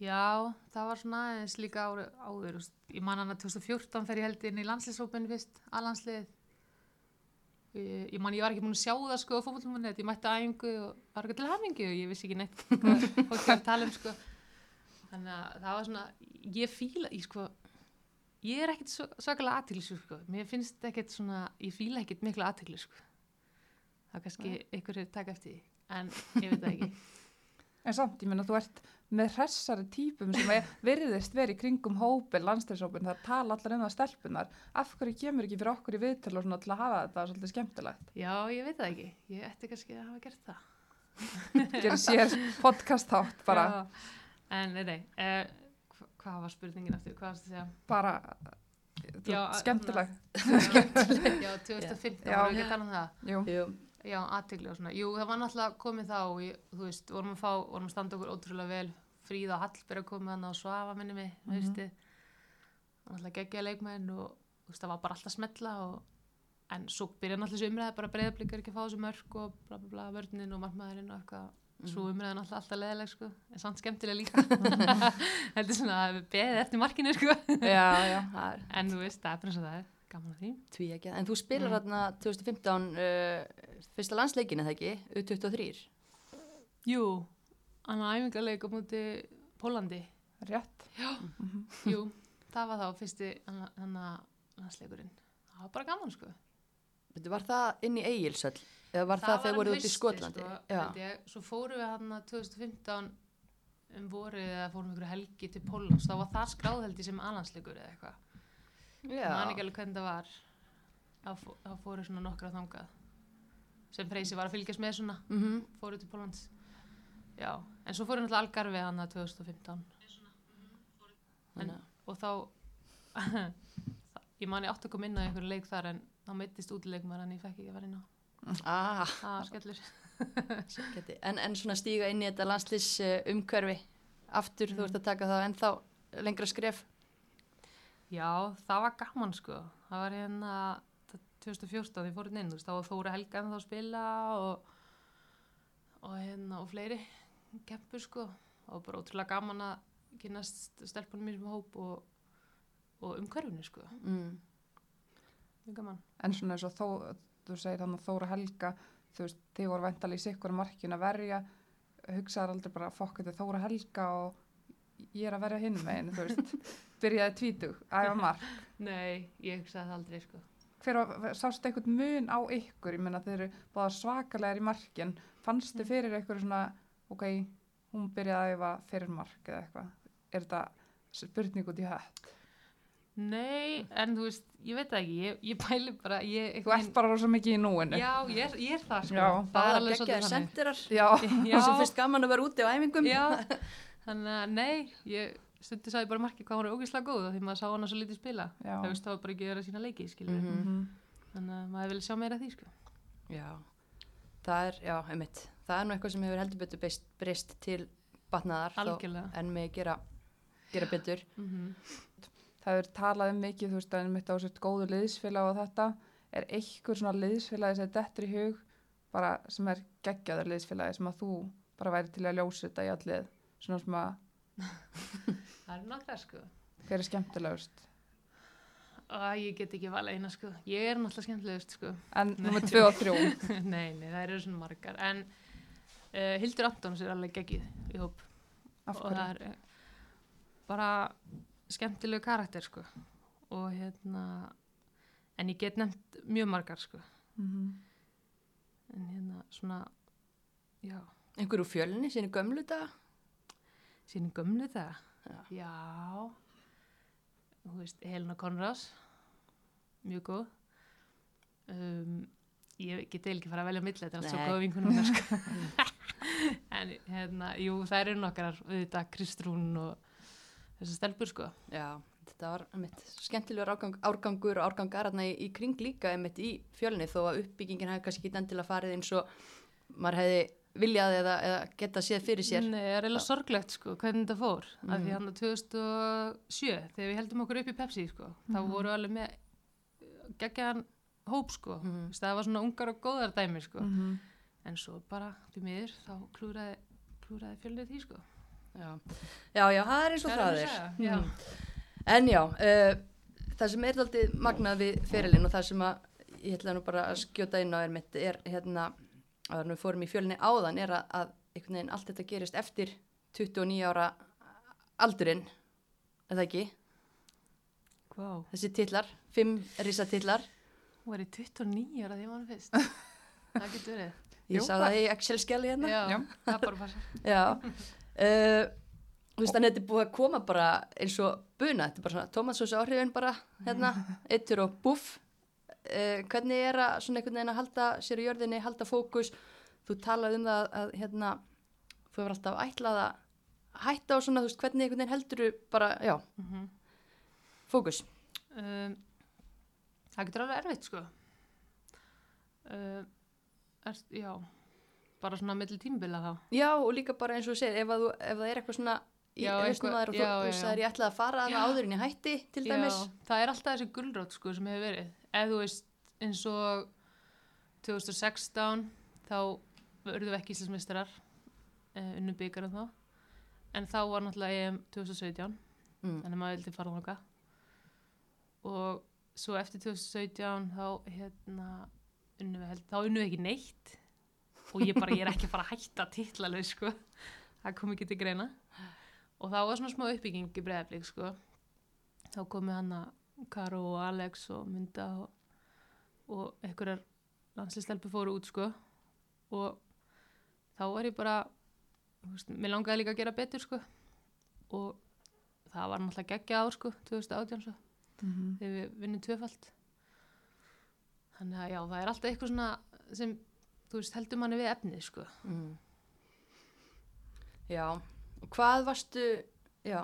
Já, það var svona aðeins líka áður, ég man hann að 2014 þegar ég held inn í landslýsópinu fyrst, alhanslið. Ég, ég man ég var ekki búin að sjá það sko á fótbollmunni, ég mætti æfingu og var ekki til hamingi og ég vissi ekki neitt hvað fólk var að tala um sko. Þannig að það var svona, ég fíla, ég sko, ég er ekkert svakalega aðtiklis sko, mér finnst ekkert svona, ég fíla ekkert mikla aðtiklis sko. Það er kannski einhverju taka eftir en ég veit það ekki. En samt, ég meina, þú ert með hressari típum sem er, virðist verið í kringum hópin, landstæðshópin, það tala allar um það stelpunar. Af hverju kemur ekki fyrir okkur í viðtölu og svona til að hafa þetta svolítið skemmtilegt? Já, ég veit það ekki, ég ætti kannski að hafa gert það. Gerir sér podcast þátt bara, Já. En nei, nei, uh, hva, hvað var spurningin eftir, hvað varst það að segja? bara, þú, Já, skemmtilegt. Já, 2015, Já. voru ekki að tala um það? Jú, Jú, Já, aðtegli og svona. Jú, það var náttúrulega komið þá ég, þú veist, vorum að fá, vorum að standa okkur ótrúlega vel. Fríða Hallberg komið hann á Svafa minni mig, mm Mhm. -hmm. veistu. Náttúrulega geggja leikmenn og þú veist, það var bara alltaf smetla og en svo byrja náttúrulega þessu umræði bara breyðablikkar ekki að fá þessu mörg og bla bla bla, vörninn og margmaðurinn og eitthvað. Svo umræðan alltaf alltaf leðileg sko, en samt skemmtilega líka. Heldur svona að við beðið eftir markinu sko. já, já, það er En þú veist, það er bara eins og það er, gaman að því. tví ekki en þú spilar Mm. þarna 2015 uh, fyrsta landsleikin eða ekki, U23 Jú, á æfingarleik á múti Pólandi. rétt. Mhm. Jú, það var þá fyrsti að landsleikurinn. Það var bara gaman sko. Var það inn í Egilsöll eða var það, var þegar voruð út í Skotlandi Sko, ég. Svo fórum við hann að 2015 um vorið eða fórum ykkur helgi til Pólans. Þá var það skráðheldi sem alansleikur eða eitthvað. já. Man ekki alveg hvernig það var. Þá fóru svona nokkra þangað. Sem Freysi var að fylgjast með svona. Mm fóru til Pólans já, en svo fóru náttúrulega Algarvi hann að 2015 Þannig að- og þá ég man ég átt að koma inn á einhverju leik þar en þá meittist útileikmar en ég fekk ekki að vera inn á ah, var skellur. En, en svona stíga inn í þetta landslýs uh, umhverfi aftur, þú Mm. ert að taka það ennþá lengra skref? Já, það var gaman sko. Það var hérna 2014 því fóru inn, þú veist, þá var Þóra Helga en þá að spila og og hérna og fleiri kempur sko og bara ótrúlega gaman að kynast stelpunum mér sem hóp og, og umhverfinu sko mm. mjög gaman En svona eins og þó, þú segir þannig að Þóra Helga, þú veist, þið voru væntalega í sikkur markin að verja, hugsaðar aldrei bara fokk þetta Þóra Helga og ég er að verja hinn megin, þú veist, byrjaði tvítug, æfa mark. Nei, ég hugsaði það aldrei sko. Hver var, sástu einhvern mun á ykkur, ég meina þeir eru báða svakalegar í markin, fannstu fyrir einhverju svona, ok, hún byrjaði að æfa fyrir mark eða eitthvað, er þetta spurning út í hött? Nei, en þú veist, ég veit það ekki, ég, ég pæli bara, ég... Þú ert bara rosa mikið í núinu. Já, ég er, ég er það sko. Já. það er bara alveg svolítið þannig. sendirar Já, Já, og svo fyrst gaman að vera úti á æfingum já, þannig að nei, ég stundi sagði bara marki hvað hún er ógeðslega góð af því maður sá hana svo lítið spila. já. Það veist, var bara ekki að vera sína leiki. Mhm. Mhm. Þannig að maður vilja sjá meira af því, sko. já, það er, já, einmitt það er nú eitthvað sem hefur heldur betur breyst, breyst til batnaðar þó- en með gera, gera betur Mm Það er talað um mikið, þú veist, að mitt á sér góðu liðsfélag og þetta. Er einhver svona liðsfélagi sem dettur í hug, bara sem er geggjaður liðsfélagi sem að þú bara væri til að ljósa þetta í allið, svona sem að Það er nokkra, sko. hver er skemmtilegust. Æ, ég get ekki vala eina, sko. Ég er náttúrulega skemmtilegust, sko. En nummer tvö og þrjú, nei, nei, það eru svona margar. En uh, Hildur Antons er alveg geggið í hóp. af og það er eh, bara skemmtilegu karakter sko og hérna en ég get nefnt mjög margar sko Mm en hérna svona já, einhverju fjölni, sínu gömlu dag síðan gömlu það Já. já. Þú veist, Helena Conrads mjög góð. Um, ég get eiginlega ekki fara að velja á milli, þetta er allt svo góð vinkunum sko. en hérna, jú, það eru nokkar auðvitað Kristrún og þessar stelpur sko. Já, þetta var einmitt, skemmtilegur árgang, árgangur og árgangar í, í kring líka einmitt í fjölni þó að uppbyggingin hefði kannski ekki endilega farið eins og maður hefði viljað eða, eða geta séð fyrir sér Nei, það er eiginlega sorglegt sko, hvernig þetta fór. Mm. Af Mhm. því hann 2007, þegar við heldum okkur upp í Pepsi, sko, þá voru alveg með geggjaðan hóp, sko. Mhm. Mm. Það var svona ungar og góðar dæmi, sko. Mhm. En svo bara, því miður, þá klúraði, klúraði fjölnið því, sko. já. já, já, það er eins og Það er. Mm. en já uh, það sem er alltaf magnað við ferilinn og það sem að ég ætla nú bara að skjóta inn á er mitt er hérna að við fórum í fjölni áðan er að, að einhvern veginn allt þetta gerist eftir 29 ára aldurinn er það ekki, Wow. þessi titlar fimm risa titlar Hún var í 29 ára því ég var hann fyrst. það getur verið. ég sá það í Excel-skjali hérna Já, það er bara passa. Já, uh, þú veist þannig að þetta er búið að koma bara eins og buna, þetta er bara svona tomatsósu áhrifin bara, hérna, eittur og buff. Uh, hvernig er að svona einhvern veginn að halda sér í jörðinni, halda fókus, þú talaði um það að hérna, þú hefur alltaf ætlað að hætta og svona, þú veist, hvernig einhvern veginn heldur bara, já, Mm fókus. um, það getur alveg erfitt sko. Uh, er, já bara svona milli tímbila þá. Já, og líka bara eins og segir, ef, ef það er eitthvað svona í Já, hausnum eitthvað- að þér og þú, það er ég ætlað að fara að Já. áður en ég hætti, til dæmis. já, það er alltaf þessi gulrót sko sem hefur verið. Ef þú veist eins og 2016 þá verðum við ekki íslensmistrar uh, unnum byggarum þá. En þá var náttúrulega EM 2017 Mm. þannig að maður vildi fara þangað. Og svo eftir 2017 þá hérna unnum við held, þá unnum við ekki neitt. Og ég bara, ég er ekki að fara að hætta titlalög sko, það kom ekki til greina og þá var svona smá uppbygging í breiðablík sko. Þá komu hann að Karo og Alex og Mynda og, og einhverjar landslistelpu fóru út sko. Og þá var ég bara veist, mér langaði líka að gera betur sko. Og það var náttúrulega geggja ár sko 2018 svo. Mhm. þegar við vinnum tvöfalt. Þannig að já, það er alltaf eitthvað svona sem, þú veist, heldur manni við efnið sko. Mm. Já, hvað varstu, já,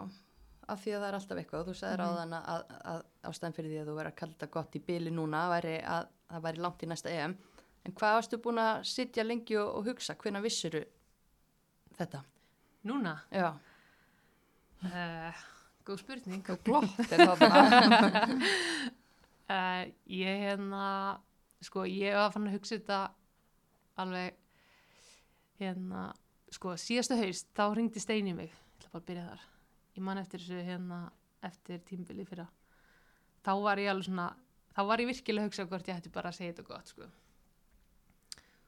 af því að það er alltaf eitthvað, þú sagðir Mhm. á þann að, að ástæðan fyrir því að þú verður að kalla þetta gott í byli núna væri að það væri langt í næsta EM, en hvað varstu búin að sitja lengi og, og hugsa, hvenær vissuru þetta? núna, Já, uh, góð spurning. Og glott er það uh, ég hérna sko, ég var fann að hugsa þetta alveg hérna, sko, síðastu haust þá ringdi Steini mig, ég ætla bara að byrja þar. Ég man eftir þessu hérna eftir tímbili fyrra. Þá var ég alveg svona, þá var ég virkilega að hugsa hvort ég ætti bara að segja þetta gott sko.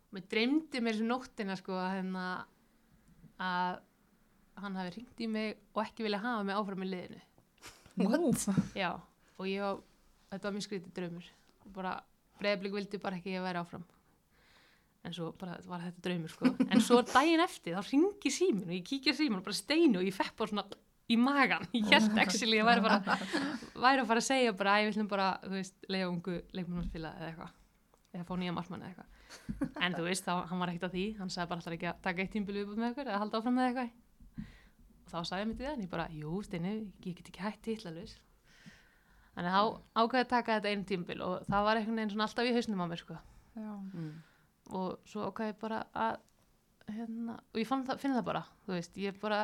Og mér dreymdi mér sem nóttina sko að hérna að hann hafi ringt í mig og ekki vilja hafa mig áfram í liðinu. What? Já, og ég var, þetta var mjög skrítið draumur. Og bara, breyðblik vildi bara ekki að ég væri áfram en svo bara var þetta draumur sko. En svo daginn eftir þá ringi símin og ég kíkja símin og bara steinu og ég fekk bara svona í magan, ég held actually ég væri bara, væri að fara að segja bara að ég viljum bara, þú veist, leiða ungu leikmannarspila eða eitthvað eða fá nýja markmann eða eitthvað. En þú veist, þá, hann var ekkert að því, hann sagði bara alltaf ekki að taka eitt tímbil viðbúð með ykkur eða halda áfram með eitthvað? Og þá sagði ég mér til það en ég bara, jú, steinu, ég get ekki hætt titlalus Þannig að þá ákveði að taka þetta einu tímbil og það var einhvern veginn svona alltaf í hausnum á mér sko. Og svo ákveði ég bara að, hérna, og ég fann það, finn það bara, þú veist, ég bara,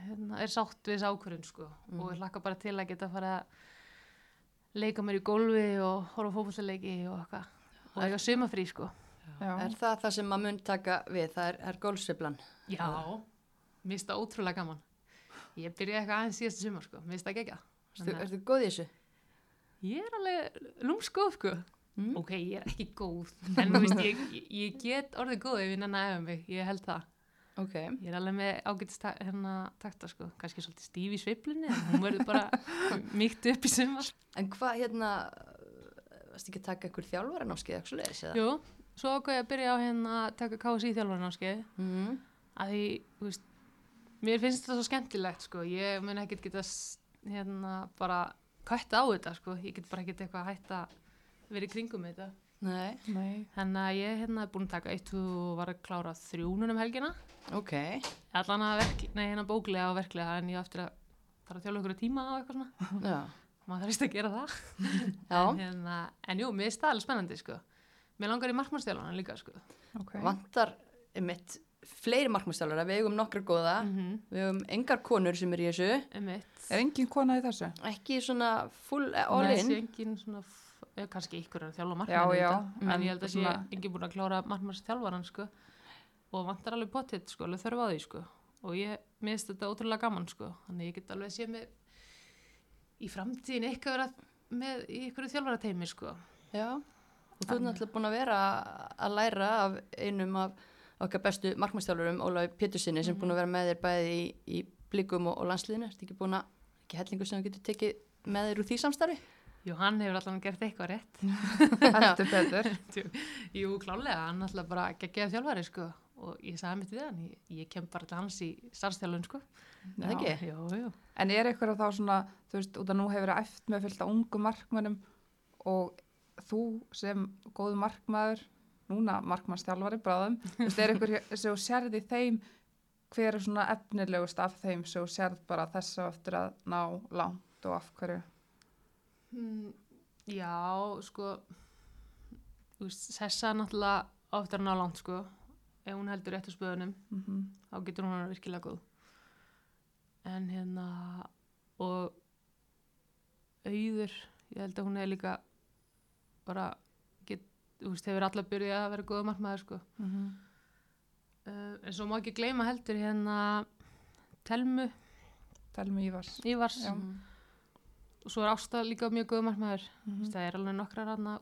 hérna, er sátt við þessu ákvörðun sko. Mm. Og ég hlakka bara til að geta að fara að leika mér í gólfi og horfa fótbollaleiki og eitthvað. Og eiga sumafrí sko. Já. Er það það sem maður mun taka við, það er, er gólsveiflan? Já. Mér finnst það ótrúlega gaman. Ég byrjaði eitthvað aðeins síðasta sumar sko, mér finnst það gegja. Ertu, ertu góð í þessu? Ég er alveg lúmsgóð sko. Mm. ok, ég er ekki góð en þú veist, ég, ég, get orðið góð ef ég nenni að efa mig, ég held það. Ok, ég er alveg með ágætist ta- hérna takta sko, kannski svolítið stíf í sveiflunni en hún verður bara mýkt upp í sumar. En hvað hérna, varstu ekki að taka einhver þjálfara námskeið? Jú, svo ákveð ég að byrja á hérna að taka KSI þjálfarnámskeið Mm. að því, þú veist mér finnst þetta svo skemmtilegt sko. Ég mun ekkert geta hérna bara kvætta á þetta sko. Ég get bara ekkert eitthvað að hætta verið í kringum með þetta. Nei, Nei. Þannig að ég hérna er búin að taka eitt og var að klára þrjúnun um helgina. Ok, allan að verk, nei, hérna bóklega og verklega en ég á eftir að fara að þjóla ykkur tíma og eitthvað svona. Já, maður þarf að gera það. Já, en, hérna, en jú, mér er staðalega spennandi sko. mér langar í markmannstjálfana líka sko. Okay. vantar einmitt fleiri markmannstjálfara, við eigum nokkra góða, mm við eigum engar konur sem er í þessu, einmitt. Er engin kona í þessu? ekki svona full all Nei, in. sé engin svona f- eh, kannski ykkur er að þjálfa Já, markmann en ég held að sé svona- engin búin að klára markmannsþjálfaran sko. og vantar alveg pottitt sko, alveg þörf á því sko. og ég minnst þetta ótrúlega gaman sko. þannig ég get alveg sé mig í framtíðin eitthvað vera með í ykkur þjálfarateimi sko. Já, og þú ert náttúrulega búin að vera að læra af einum af okkar bestu markmannstjálfurum, Ólafi Pétursinni, sem er búin að vera með þér bæði í, í blikum og, og landsliðinu. Ertu ekki búin að, ekki hellingu sem þú getur tekið með þér úr því samstarfi? Jú, hann hefur allavega gert eitthvað rétt Heldur betur. Jú, klálega, hann alltaf bara geggjaði þjálfari sko. og ég sagði mitt við hann ég, ég kem bara til hans í starfstjálfun sko. Er það ekki? Jú, jú En er eitthvað þá svona, þú veist, út að nú hefur verið eftir með fylgta ungu markmönnum og þú sem góðu markmaður, núna markmannstjálfari bráðum, þú veist, er eitthvað sem þú sérð í þeim, hver er svona efnilegust af þeim sem sérð bara þessu eftir að ná langt og af hverju? Mm, já, sko Sessa náttúrulega ofta að ná langt sko. Ef hún heldur réttu spöðunum Mm þá getur hún hann virkilega góð. En hérna og auður ég held að hún er líka bara get, þú veist, hefur alla byrjað að vera góða markmaður sko. -hmm. uh, en svo má ekki gleyma heldur hérna Telmu. Telmi Ívars. Ívars. Já. Og svo er Ásta líka mjög góða markmaður. Mm það er alveg nokkra ranna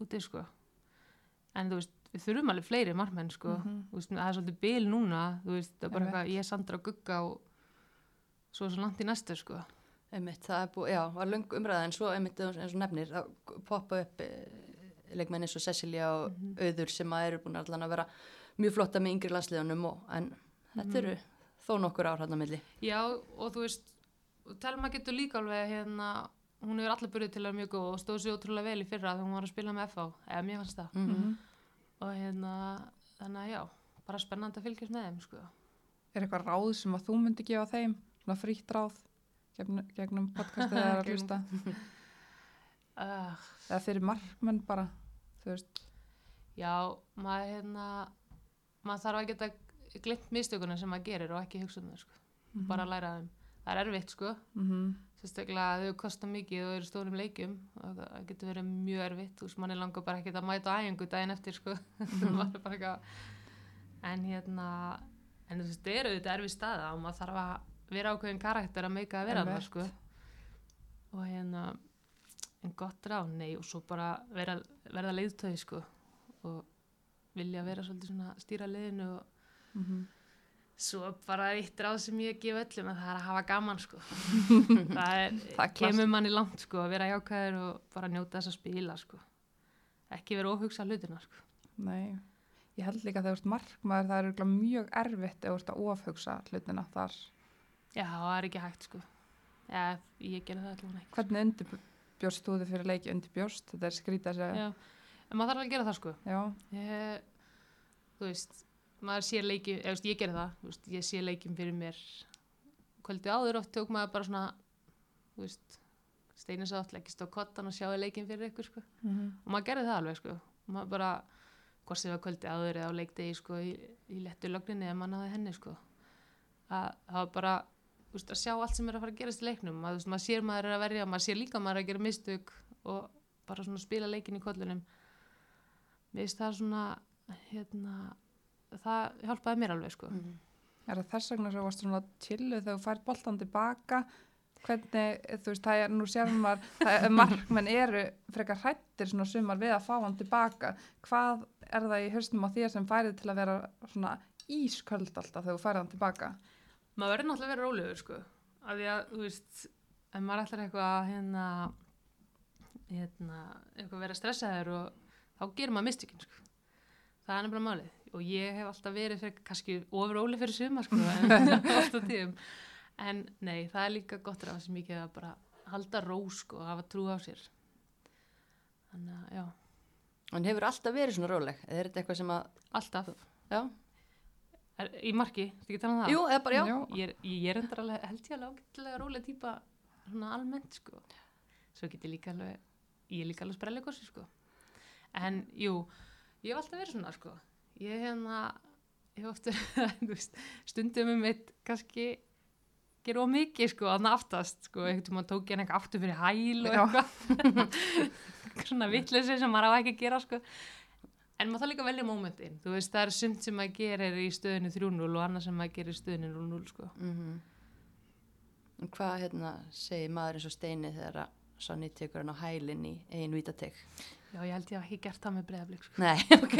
úti sko. En þú veist, við þurfum alveg fleiri markmenn sko. Mhm. þú veist, það er svolítið bil núna þú veist, það er bara eitthvað, ég Sandra og Gugga og svo er svo langt í næstu sko. Einmitt, það er búið, já, var löng umræða en svo einmitt eins og nefnir að poppa upp e, leikmenn eins og Cecilia og Mhm. Auður sem að eru búin allan að vera mjög flotta með yngri landsliðunum og, en þetta eru þó nokkur ár hann að milli. já, og þú veist Telma getur líka alveg hérna hún hefur allir byrjuð til að vera mjög góð og stóð sér ótrúlega vel í fyrra þegar hún var að spila með FH eða mér fannst það Mm og hérna, þannig að já bara spennandi að fylgjast með þeim sko Er eitthvað ráð sem að þú myndi gefa þeim? Svona frítt ráð gegnum, gegnum podcastið eða að hlusta? uh, Eða fyrir markmenn bara, þú veist. Já, maður hérna maður þarf að geta glimt mistökunum sem maður gerir og ekki hugsa um þau sko. Mhm. bara að læra þeim. Það er erfitt sko. Mm -hmm. sérstaklega þau kosta mikið og eru stórum leikjum og það getur verið mjög erfitt. Veist, manni langar bara ekki að mæta á æfingu daginn eftir sko. Mm en hérna en þú veist, það eru þetta erfið staða og maður þarf að vera ákveðin karakter að meika að vera það sko. Og hérna en gott ráð, nei og svo bara vera, verða leiðtöði sko og vilja vera svolítið svona stýra leiðinu og Mhm. Svo bara eitt ráð sem ég gef öllum að það er að hafa gaman sko. Það er, Það er kemur manni langt sko að vera jákæður og bara njóta þess að spila sko. Ekki vera óhugsa hlutina sko. Nei, ég held líka að þú ert markmaður það er mjög erfitt að ofhugsa hlutina þar. já, það er ekki hægt sko. Já, ég gerði það allavega ekki. Hvernig undirbjórst þú þið fyrir leiki undirbjórst? Þetta er skrítið að segja. já, en maður þarf að gera það sko. Já. ég, þú veist maður sér leikjum, eða veist, ég gerði það veist, ég sé leikjum fyrir mér. Kvöldi áður oft tók maður bara svona veist steinis átt, leggist á kottan og sjáði leikjum fyrir ykkur sko. Mm og maður gerði það alveg sko. Maður bara, hvort sem það kvöldi áður eða á leikdegi sko í, í lettu lögninni eða mann hafði henni sko. Að það var bara, að sjá allt sem er að fara að gerast í leiknum. Maður, maður sér maður er að verja, maður sér líka maður er að gera mistök og bara svona spila leikin í kollunum mér finnst það svona hérna, það hjálpaði mér alveg sko -hmm. Er það þess vegna sem þú varst svona chillu þegar þú fært boltan tilbaka? Hvernig, þú veist, það er nú það er markmenn eru frekar hrættir svona sumar við að fá hann tilbaka. Hvað er það í höstum á þér sem færið til að vera svona ísköld alltaf þegar þú færið hann tilbaka? maður verður náttúrulega að vera rólegur sko af því að, þú veist, ef maður ætlar eitthvað að hérna, hérna eitthvað að vera stressaður og þá gerir maður mistökin sko það er nefnilega málið og ég hef alltaf verið fyrir, kannski ofur óli fyrir suma sko en en nei, það er líka gott ráð sem mikið að bara halda ró sko og hafa trú á sér þannig að, já, En hefur alltaf verið svona róleg? Er þetta eitthvað sem að, alltaf já, er, í marki, þú ekki tala um það? jú, eða bara já. Já. ég er, ég er endar alveg, held ég alveg ágætlega róleg típa svona almennt sko svo get ég líka alveg ég er líka alveg sprelligossi sko en jú, ég hef alltaf verið svona sko ég hérna ég ofta, stundum um eitt kannski gera of mikið sko, þannig aftast sko, einhvern tíma tók ég eitthvað aftur fyrir hæl og eitthvað. Svona vittleysi sem maður á ekki að gera sko. En maður þarf líka að velja mómentin þú veist, það er sumt sem maður gerir í stöðinu 3-0 og annað sem maður gerir í stöðinu 0-0 sko. Mm En hvað hérna, segir maður eins og Steini þegar að Sonny tekur hann á hælinn í einu vítateg? Já, ég held ég að ekki gert það með breyðablík sko Nei, ok.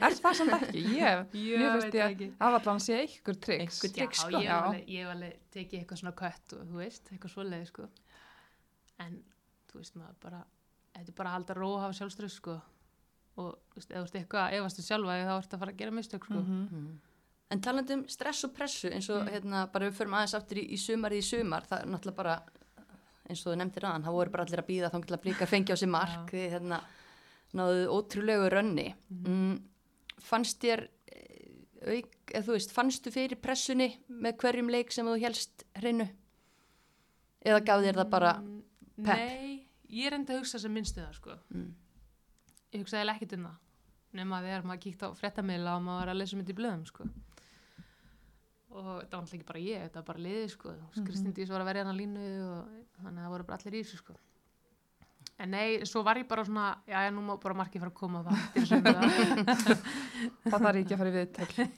Er það samt ekki? Ég, Ég finnst ég ekki. að allan sé ykkur tryggs. Einhver Já, trikk, sko. ég Já. alveg, ég hef alveg tekið eitthvað svona kött og þú veist, eitthvað svoleiði sko en þú veist maður bara þetta er bara að halda ró og hafa sjálfströð sko og þú veist, eða þú veist eitthvað efastu sjálfa þá ertu að fara að gera mistök sko Mhm. Mm. En talandi um stress og pressu eins og Mm. hérna bara við förum aðeins aftur í, í sumarið í sumar það er náttúrulega bara eins og þú nefndir aðan það voru bara allir að býða þá til að blika fengja á sig mark því hérna náðu ótrúlegu rönni mm. fannst þér eh, auk, eða þú veist, fannstu fyrir pressunni með hverjum leik sem þú helst hreinu eða gaf þér það bara Mm, pepp? Nei, ég reyndi að hugsa sem minnstu það sko mm. ég hugsaði ekkert um það nema þegar maður kíkt á fréttamiðla og maður var að lesa um þetta í blöðum sko og þetta var alltaf ekki bara ég, þetta var bara liðið sko mm Mhm. Var að verja hann að línu og þannig að það voru bara allir í þessu sko. En nei, svo var ég bara svona já, já, nú má bara markið fara að koma það það. Þarf ekki að fara í viðtöl.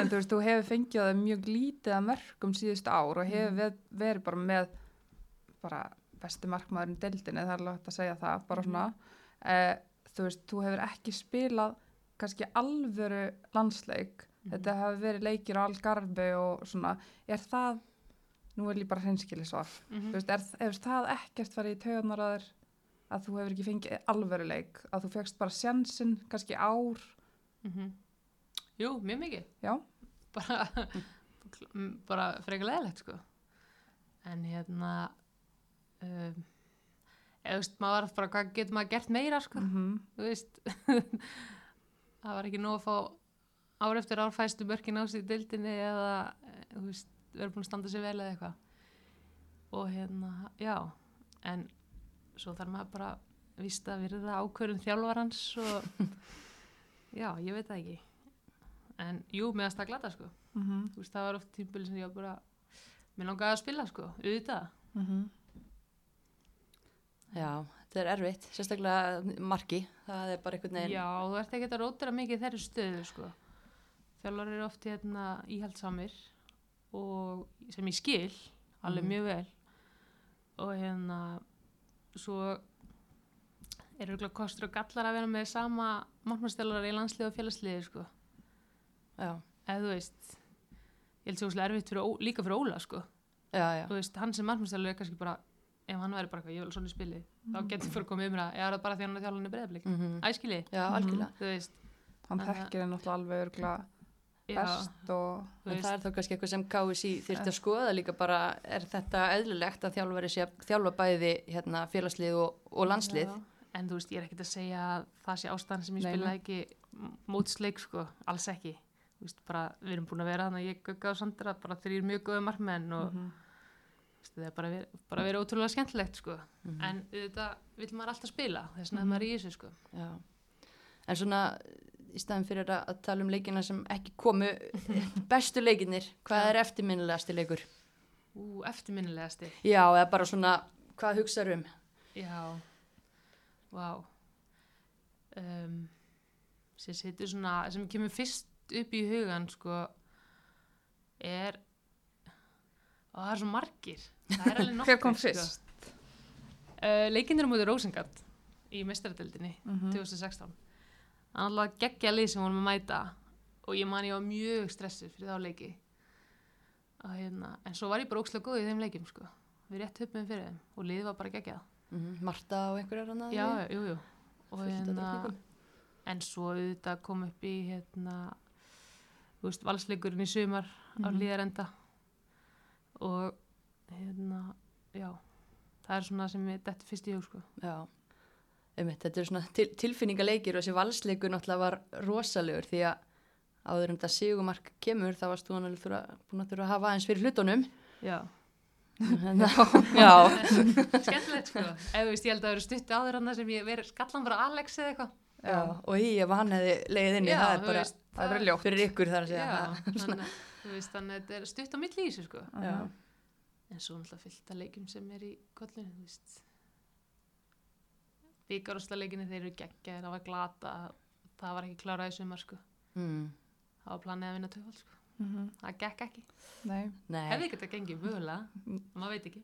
En þú veist, þú hefur fengið það mjög lítið að mörgum síðustu ár og hefur ver, verið bara með bara besti markmaðurinn í deildinni, það er hægt að segja það, bara svona. Eh, þú veist, þú hefur ekki spilað kannski alvöru landsleik, þetta hafi verið leikir á Algarve og svona, er það, nú er ég bara hreinskili svar, Mhm. þú veist, er, er það ekkert farið í taugarnar að þér að þú hefur ekki fengið alvöru leik, að þú fegst bara sjansinn kannski ár, Mhm. Jú, mjög mikið. Já, bara, bara frekar leðilegt sko. En hérna um, eða þú veist, maður var bara hvað getur maður gert meira sko? Mm þú veist það var ekki nóg að fá ár eftir ár fæstu mörkin á sig í dildinni eða eh, þú veist, verður búin að standa sér vel eða eitthvað. Og hérna, já en svo þarf maður bara víst að virða ákvörðum þjálfarans og já, ég veit það ekki. En jú, meðast það glata sko. -hmm. þú veist, það var oft tímpil sem ég var bara mér langaði að spila sko, auðvitað. Mm já, þetta er erfitt sérstaklega marki, það er bara einhvern veginn Já, þú ert ekki að rótira mikið í þeirri stöðu sko. Þjálfar eru oft hérna íhaldsamir og sem ég skil alveg Mhm. mjög vel. Og hérna svo eru örugglega kostur og gallar að vera með sama markmannstjálfar í landslið og félagsliði sko. já, eða þú veist ég held svo svolítið erfitt fyrir, Ó- líka fyrir Óla sko. já, já, þú veist, hann sem markmannstjálfar er kannski bara ef hann væri bara eitthvað, ég vil svona spili þá getur fyrir komið um það, ég er það bara því hann er þjálfarni breyðablik mm æskili, já, algjörlega. Þú veist Hann þekkir henni náttúrulega alveg örgla best og En það er þá kannski eitthvað sem KSI þyrfti að skoða líka bara, er þetta eðlilegt að þjálfari sé að þjálfa bæði hérna, félagslið og, og landslið? Já, en þú veist, ég er ekkert að segja að það sé ástæðan sem ég nei. ekki mótsleik, sko, alls ekki þú veist, bara, við erum búin að vera þannig að ég gugga á Sandra, bara þrýr mjög góða markmenn og Mhm. þú veist, það er bara, ver, bara verið ótrúlega skemmtilegt, sko Mhm. en þetta vil maður alltaf spila þess vegna Mhm. er maður í þessu, sko Já. En svona, í staðin fyrir að, tala um leikina sem ekki komu, bestu leikinir, hvað er eftirminnilegasti leikur? Ú, eftirminnilegasti Já, eða bara svona, hvað hugsaður um? Já, vá um, sem setur svona sem kemur fyrst upp í hugan sko er og það er svo margir það er alveg nokkur Hver kom fyrst? sko. uh, leikindur á mútið Rósengard í mestaradeldinni Mhm. 2016 það er alltaf geggja lið sem vorum að mæta og ég man ég var mjög stressið fyrir þá leiki hérna, en svo var ég bara ókslega góð í þeim leikim sko. við rétt höfum fyrir þeim og liðið var bara geggjað Mm Marta og einhverjar annað? já, jú, jú af hérna, en svo auðvitað kom upp í hérna, veist, valsleikurinn í sumar á Mhm. líðarenda og hérna, já það er svona sem ég detti fyrst í hug sko. Já, einmitt, þetta er svona til, tilfinningaleikir og þessi valsleikur náttúrulega var rosalegur því að áður um þetta sigumark kemur þá varst þú náttúrulega þurfa- búin að þurfa að hafa aðeins fyrir hlutunum. já, já, skemmtilegt sko. Ef þú veist, ég held að það eru stutti áður hann sem ég verið skallan bara Alex eða eitthvað. Já, og í ef hann hefði leiðið inni, Já, það er bara veist, það er verið ljótt. fyrir ykkur þar að segja. þannig, þú veist, þannig að þetta er stutt á milli í þessu sko. Já, en svo náttúrulega fyllt að leikjum sem er í kollinu, þú veist byggarúsleikinni þeir eru geggjaðir, það var glata það var ekki klárað í sumar sko. Mm, það var planið að vinna töfald sko. Mhm. það gekk ekki, Nei. nei, hefði ekki þetta gengið mögulega, maður veit ekki.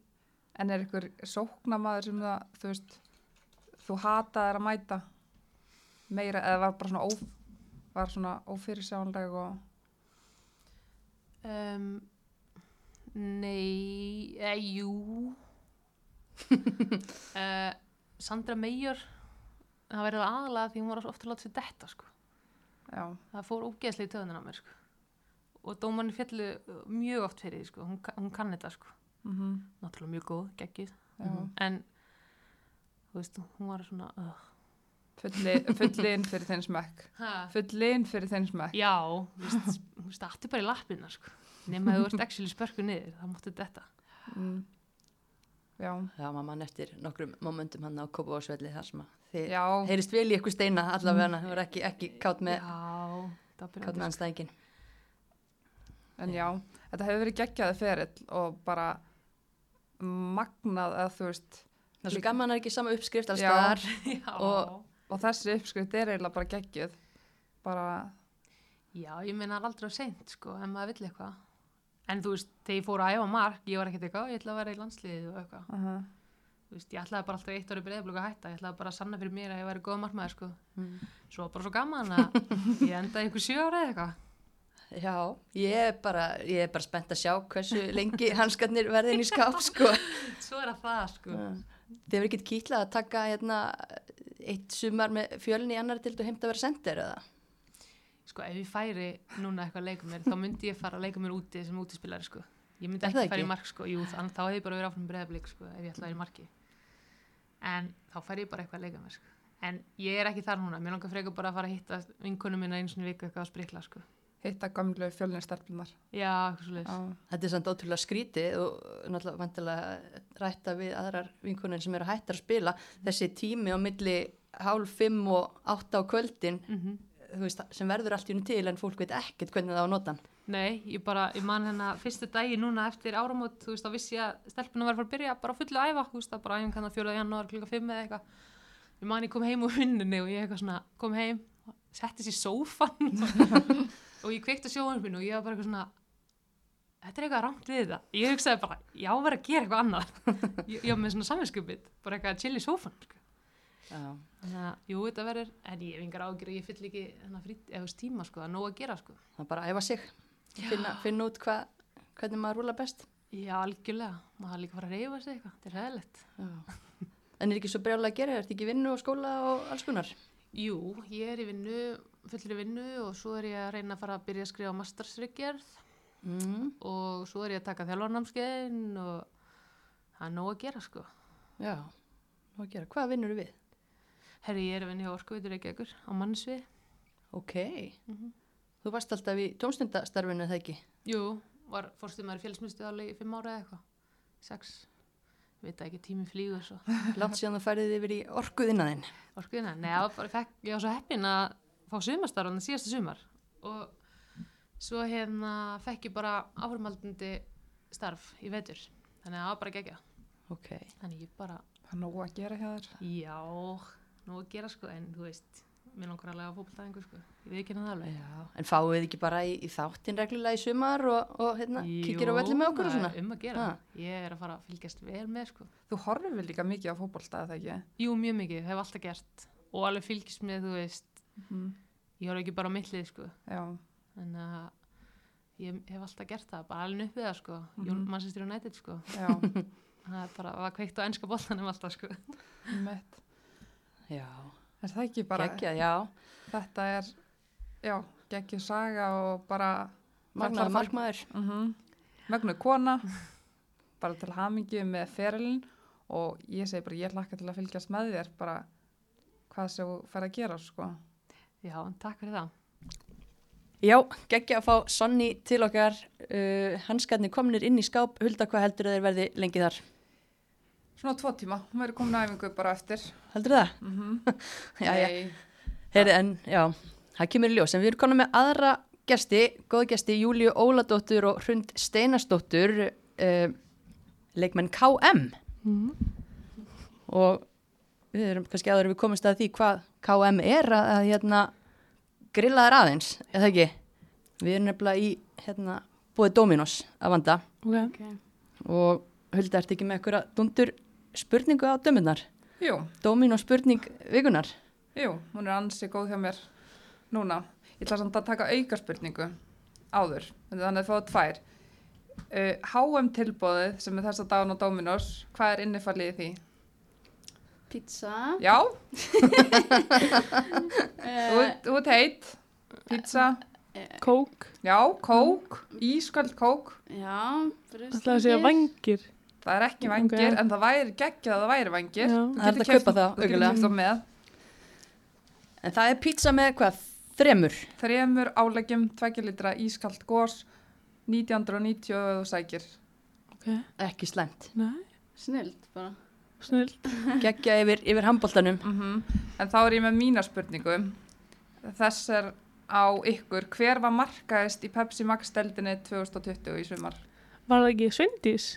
En er ykkur sóknamaður sem það, þú veist, þú hataðir að mæta meira, eða var bara svona, ó, var svona ófyrirsjánleg og, um, nei eða jú. Uh, Sandra Meijor það verður aðalega því hún var ofta að láta sér detta sko já, það fór ógeðslega í töðunar á mér sko. og dómarni fjallu mjög oft fyrir því sko. hún, hún kann þetta sko. mhm, náttúrulega mjög góð, geggið já, Mhm. en þú veist, hún var svona uh. fulli, fullin fyrir þinn smekk, fullin fyrir þinn smekk. já, þú veist, veist aftur bara í lappina sko. nema þú ert actually spörku niður þá máttu þetta Mm. Já, já, maður mann eftir nokkrum momentum hann á Kópavásvelli þar sem að þið já, heyrist vel í ykkur steina allavega, það var ekki, ekki kátt með, já, það kátt með anstæðingin. en já, þetta hefur verið geggjaði ferill og bara magnað að þú veist, Það er svo gaman að ekki sama uppskrift alls já. Og- og þessi uppskrift er eiginlega bara geggjuð, bara, já, ég meina það er aldrei á seint sko, en maður vill eitthvað en þú veist, þegar ég fór að æfa mark ég var ekkert eitthvað, ég ætla að vera í landsliðið og eitthvað uh Þú veist, ég ætlaði bara alltaf eitt ári breyðablöku að hætta, ég ætlaði bara að sanna fyrir mér að ég væri góð markmaður sko. Mm. Svo var bara svo gaman að ég endaði ykkur sjö ára eða eitthvað. Já, ég er bara, ég er bara spennt að sjá hversu lengi hanskarnir verðin í skáp, sko. Svo er það það sko. Þið hefur ekkert kýtlað að taka hérna, eitt sumar með fjölni í annar til þú heimt að vera sendir eða? Sko ef ég færi núna eitthvað að leika mér, þá myndi ég fara að leika mér úti sem útispilari sko. Ég myndi ekki ekki? í mark sko, jú, þannig þá hefði ég bara verið áfram breyðablík sko, ef ég ætlaði í marki. En þá færi ég bara eitthvað að leika mér sko. En ég er ekki þar núna, mér langar frekar bara að fara að hitta vinkunum minna eins og viku eitthvað að sprikla sko. hitta gamlu fjölninstelpunar. Já, eitthvað svo leiðis. Já, Þetta er samt ótrúlega skrítið og náttúrulega vantilega rætta við aðrar vinkunin sem eru hættar að spila. Þessi tími á milli hálf fimm og átta á kvöldin, Mm þú veist, sem verður allt í unni til en fólk veit ekkert hvernig það á að nota hann. Nei, ég bara, ég man hérna fyrstu dagi núna eftir áramót, þú veist, þá vissi ég að stelpunum var fara að byrja bara fullu að æfa, þú veist, það bara æfum kannar 4. janúar klukka 5 eða eitthvað. Ég man ég kom heim úr vinnunni og ég eitthvað svona, kom heim, setti sér sófan og ég kveikti á sjóhanspinu og ég var bara eitthvað svona, þetta er eitthvað ramt við þetta. Ég hugsaði bara, já, verið að gera eitthvað annað. ég, ég var með svona samvinskupið, bara eitthvað jú, þetta verður, en ég hef yngar ágjur og ég fyll ekki frít, eða þú veist, tíma, sko, er nóg að gera, sko. Það er bara að æfa sig, finna, finna út hva, hvernig maður rúla best. Já, algjörlega. Maður líka að fara að reyfa sig eitthvað. Þetta er hæðilegt. Já. En er ekki svo brjálega að gera, er þetta ekki vinnu og skóla og alls konar? Jú, ég er í vinnu, fullri vinnu og svo er ég að reyna að fara að byrja að skrifa mastersryggjörð Mm. og svo er ég að taka þjálfarnámskeiðin og það er nóg að gera sko. Já, nú að gera. Hvað vinnur við? Herri, ég er að vinna hjá Orkuveitur Reykjavíkur á mannsvið. Ok, Mm þú varst alltaf í tómstundastarfinu eða ekki? Jú, var fórstumar í félagsmyndstöðali í fimm ára eða eitthvað. Sex. Veit það ekki, tími flýgur svo. Látt síðan þú færið yfir í var bara, fekk, ég var svo heppin að fá sumarstarfan síðasta sumar og svo hérna fekk ég bara áframhaldandi starf í vetur. Þannig að það var bara gegja. Ok, Þannig ég bara, það er nóg að gera hjá þér. já, nú að gera sko, en þú veist, mér langar alveg að fókbaltæðingu sko. Ég veit ekki það alveg. já. En fáið þið ekki bara í, í þáttin reglulega í sumar og, og hérna, kíkir á velli með okkur og svona? Um að gera. Ha. Ég er að fara að fylgjast vel með sko. Þú horfir líka mikið á fótbolta, eða ekki? Jú, mjög mikið, hef alltaf gert. Og alveg fylgjast með, þú veist, Mm. ég horf ekki bara á millið sko. Já, en að ég hef alltaf gert það, bara alveg upp við það sko mm Mhm. Manchester United sko já, það er bara, var kveikt á ennska boltanum alltaf sko. Já, Er það ekki bara, geggjað, já. þetta er, já, geggjur saga og bara, Magnaður markmaður. mm mögnu kona, bara til hamingju með ferilin og ég segi bara, ég hlakka til að fylgjast með þér, bara hvað sem þú fer að gera, sko. já, takk fyrir það Já, geggja að fá Sonny til okkar, uh, hanskarnir komnir inn í skáp, Hulda, hvað heldur þeir verði lengi þar? Svona tvo tíma, hún verður komin að æfingu bara eftir. Heldur það? Mm Já, já, heyri, en já, það kemur í ljós. En við erum konar með aðra gesti, góða gesti, Júliu Óladóttur og Hrund Steinarsdóttur, uh, leikmenn KM. Mm. Og við erum kannski aður við komumst að því hvað KM er að, að hérna, grilla þær aðeins, eða ekki? Við erum nefnilega í hérna, búið Dominos að vanda Ok. Okay. og Hulda, ertu ekki með einhverja dundur spurningu á dömurnar? Jú, Dominos spurning vikunar? jú, hún er ansi góð hjá mér núna. Ég ætla samt að taka auka spurningu áður, þannig að það fáið tvær. Uh, HM tilbóðið sem er þess að dagan á Dominos, hvað er innifallið í því? Pizza. Já, Uh, þú ert- þú ert heitt, pizza, Kók. já, kók, ískald kók. já, Það að segja vangir. Það er ekki vangir, Ok. en það væri geggjað að það væri vangir. Já. Það er að kaupa það, auðvitað. En það er pizza með hvað? Þremur? Þremur áleggjum, tveggja litra ískalt gós, 1990 og sækir. Ok. Ekki slæmt. Nei. Snild bara. Snill. Gekkja yfir, yfir handbóltanum. Mm En þá er ég með mína spurningu. Þess er á ykkur. Hver var markaðist í Pepsi Max deldinni 2020 í sumar? Var það ekki Svendís?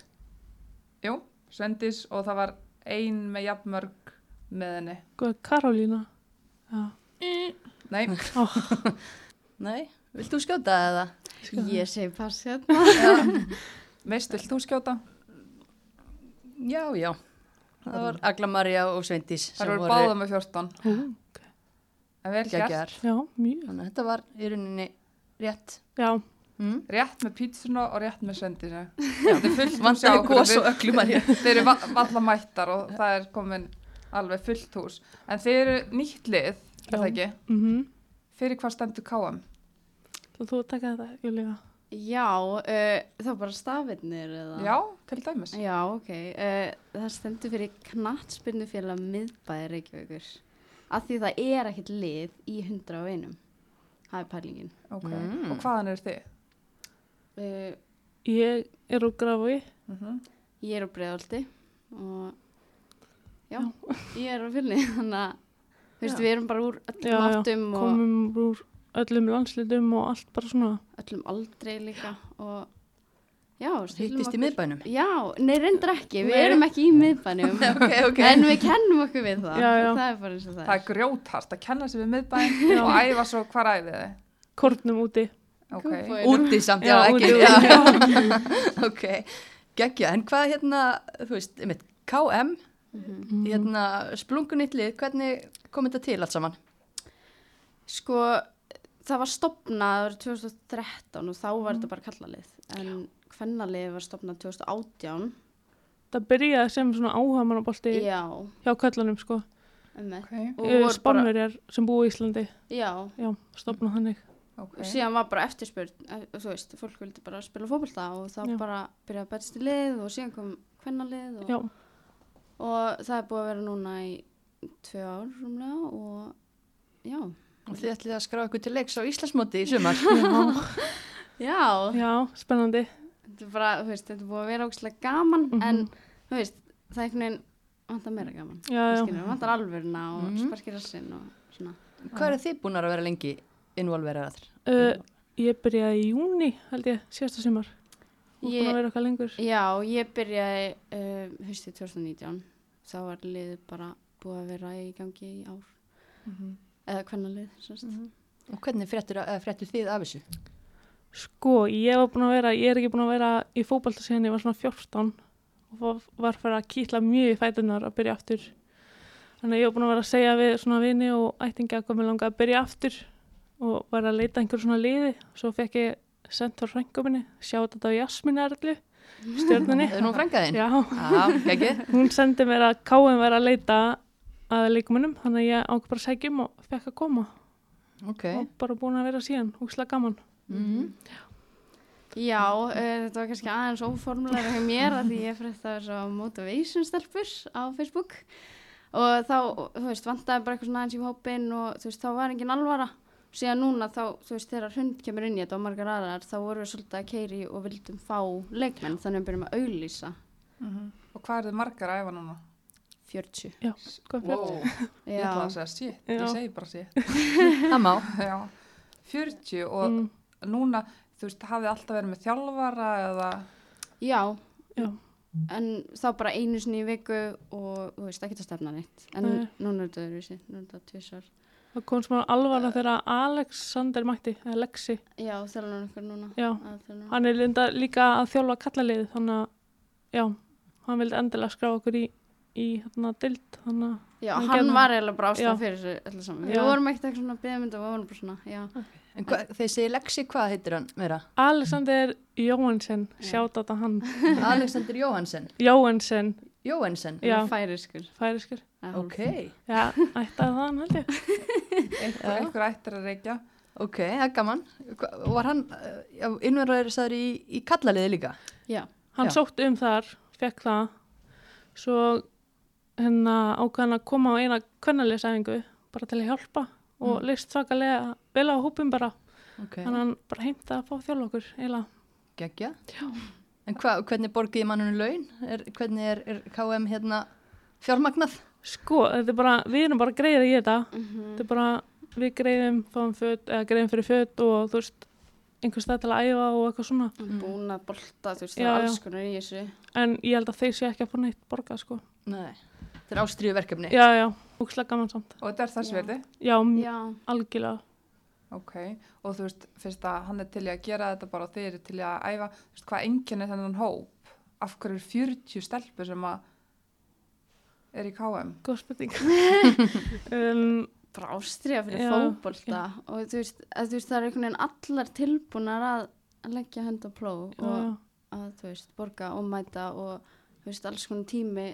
Jú, Svendis og það var ein með jafnmörg með henni. Góða Karolína. Já. Nei, Nei, vilt þú skjóta eða? Ég segi pass hérna. veist, vilt þú skjóta? Já, já. Það var Agla Maria og Sveindís Það eru báða með 14. Ó, En vel gert. geggjar. Já, mjög. Þannig að þetta var í rauninni rétt. Já. Mm. Rétt með pítsuna og rétt með Svendisinu. Þetta er fullt hús hjá Vantaði okkur. og. Þeir eru va- valla mættar og það er komin alveg fullt hús. En þeir eru nýtt lið, er það ekki? Mm Fyrir hvað stendur KM? Þú að taka þetta, Júlíka. Já, uh, þá bara stafirnir eða? Já, til dæmis. Já, ok. Uh, það stendur fyrir knattspyrnufélag miðbæði Reykjavíkur. Af því það er ekkert lið í 101. Það er pælingin. Ok, Mm. og hvaðan eru þið? Uh, Ég er úr Grafói. Mm ég er á breiðaldi og já, ég er á fylni. Þannig að, þú veist, Já. við erum bara úr Já, öllum já, áttum og Komum úr öllum landslitum og allt bara svona. öllum aldrei líka. Og já, Hittist í miðbænum. Já, nei, reyndar ekki. Við Nei. erum ekki í miðbænum. ok, ok. En við kennum okkur við það. Já, já. Það er bara eins og það Það er. er grjóthart að kenna sér við miðbæinn og æfa svo hvar æfið þið. Kortnum úti. Ok, Kúbóinum. Úti samt, já, Já, ekki. úti, Já. ok, geggja. En hvað hérna, þú veist, einmitt, KM, Mhm. hérna, splungunitlið, hvernig kom þetta til allt saman? Sko, það var stopnað árið 2013 og þá var Mhm. þetta bara kallalið. En hvennalið var stopnað 2018. Það byrjaði sem svona áhagamannabolti Já, hjá köllanum, sko. um ok, Og voru bara, sem búi í Íslandi. já, Já, stopnað þannig. Ok. og síðan var bara eftirspurn, eh, þú veist, fólk vildi bara spila fótbolta og þá Já. bara byrjaði að betast í lið og síðan kom hvennalið og, Já, og það er búið að vera núna í tvö ár rúmlega og já. Og þið ætlið að skrá ykkur til leiks á Íslandsmóti í sumar. já, Já, já, spennandi. þetta er bara, þú veist, þetta er búið að vera ógslag gaman Mhm. en, þú veist, það er einhvern veginn vantar meira gaman. Já, já. Skilur, vantar alvöruna og Mhm. sparkir rassinn og svona. Hvað eru þið búin að vera lengi involveraðar? Uh, ég byrjaði í júni, held ég, síðasta sumar. Er búin Ég- að vera eitthvað lengur. Já, ég byrjaði uh, haustið 2019. Þá var liðið bara búið að vera í gangi í ár. Mhm. Eða hvernig lið, sérst. Og hvernig fréttur þið af þessu? Sko, ég var búin að vera, ég er ekki búin að vera í fótbolta síðan ég var svona 14 og var, fyrir að kýtla mjög í fætunar að byrja aftur. Þannig að ég var búin að vera að segja við svona vini og ættinga hvað mér langaði að byrja aftur og var að leita einhver svona liði. Svo fekk ég sendt frá frænguminni, sjá þetta á Jasmín Erlu, er? Já, Já, geggið. hún sendi mér að KM var að leita að leikumunum, þannig að ég ákvað bara að segja um og fekk að koma Ok. og bara búin að vera síðan, húslega gaman. Mm Já, uh, þetta var kannski aðeins óformulega hjá mér að því ég frétta þessu motivation stelpur á Facebook og þá, þú veist, vantaði bara eitthvað svona aðeins í hópin og þú veist, þá var engin alvara síðan núna þá, þú veist, þegar hund kemur inn í þetta og margar aðrar, þá vorum við svolítið að keiri og vildum fá leikmenn, þannig að við byrjum að auglýsa Mhm. Og hvað er þið margar að æfa núna? 40. Hvað Wow, wow. ég Já, ætla að segja Já. ég segi bara shit. það má Já, 40 og mm, núna, þú veist, hafið alltaf verið með þjálfara eða, já, Já. en þá bara einu sinni í viku og, þú veist, ekki að stefna neitt, en Nei. núna er þetta öðruvísi, núna er þetta tvisar. Það kom smá alvara þegar Alexander mætti, eða Lexi Já, þjálfur ykkur núna. já, þjálfa. hann er linda líka að þjálfa kallalið þannig að, já hann vildi endilega skrá okkur í í hérna dild, þannig að Já, Hann hann var eiginlega bara ástæðan fyrir þessu öllu saman. Við vorum ekkert eitthvað svona beðmynda, við vorum bara svona, já. en hva, þeir segir Lexi, hvað heitir hann meira? Alexander Jóhansen, Já. sjátt á hann Alexander Jóhansen Jóhansen, Jóhansen, Já. Færiskur. færiskur ok já, ættaði það hann held ég einhver, Já. einhver ættir að reykja. ok, það er gaman var hann, uh, innverðar sagður í, í kallaliði líka Já. hann Já. sótti um þar, fekk það svo hérna ákvæðan að koma á eina kvennaliðsæfingu bara til að hjálpa og Mm. leist svakalega vel á hópum bara ok, þannig að hann bara heimta að fá þjóla okkur eiginlega. geggja en hva, hvernig borgiði mannunum laun? Er, hvernig er, er KM hérna fjármagnað? sko, þetta er bara, við erum bara greiðið í þetta Mhm. þetta er bara, við greiðum föt, eða greiðum fyrir föt og þú veist einhver stað til að æfa og eitthvað svona Mm. Búin að bolta, þú veist, Já, það er alls konar í þessu. en ég held að þeir sé ekki að fá neitt borga sko. nei, þetta er ástriðu verkefni já, já, úkslega gaman samt Og þetta er þess Já. verði. já, Já, algjörlega Ok, og þú veist, fyrst að hann er til í að gera þetta bara og þeir eru til í að æfa, þú veist, hvað enginn er þennan hóp? Af hverju er 40 stelpur sem að er í KM? góð spurning um, bara ástriða fyrir Já, fótbolta og þú veist, að, þú veist, það er einhvern veginn allar tilbúnar að, leggja hönd á plóð já, og já. að, þú veist, borga og mæta og, þú veist, alls konar tími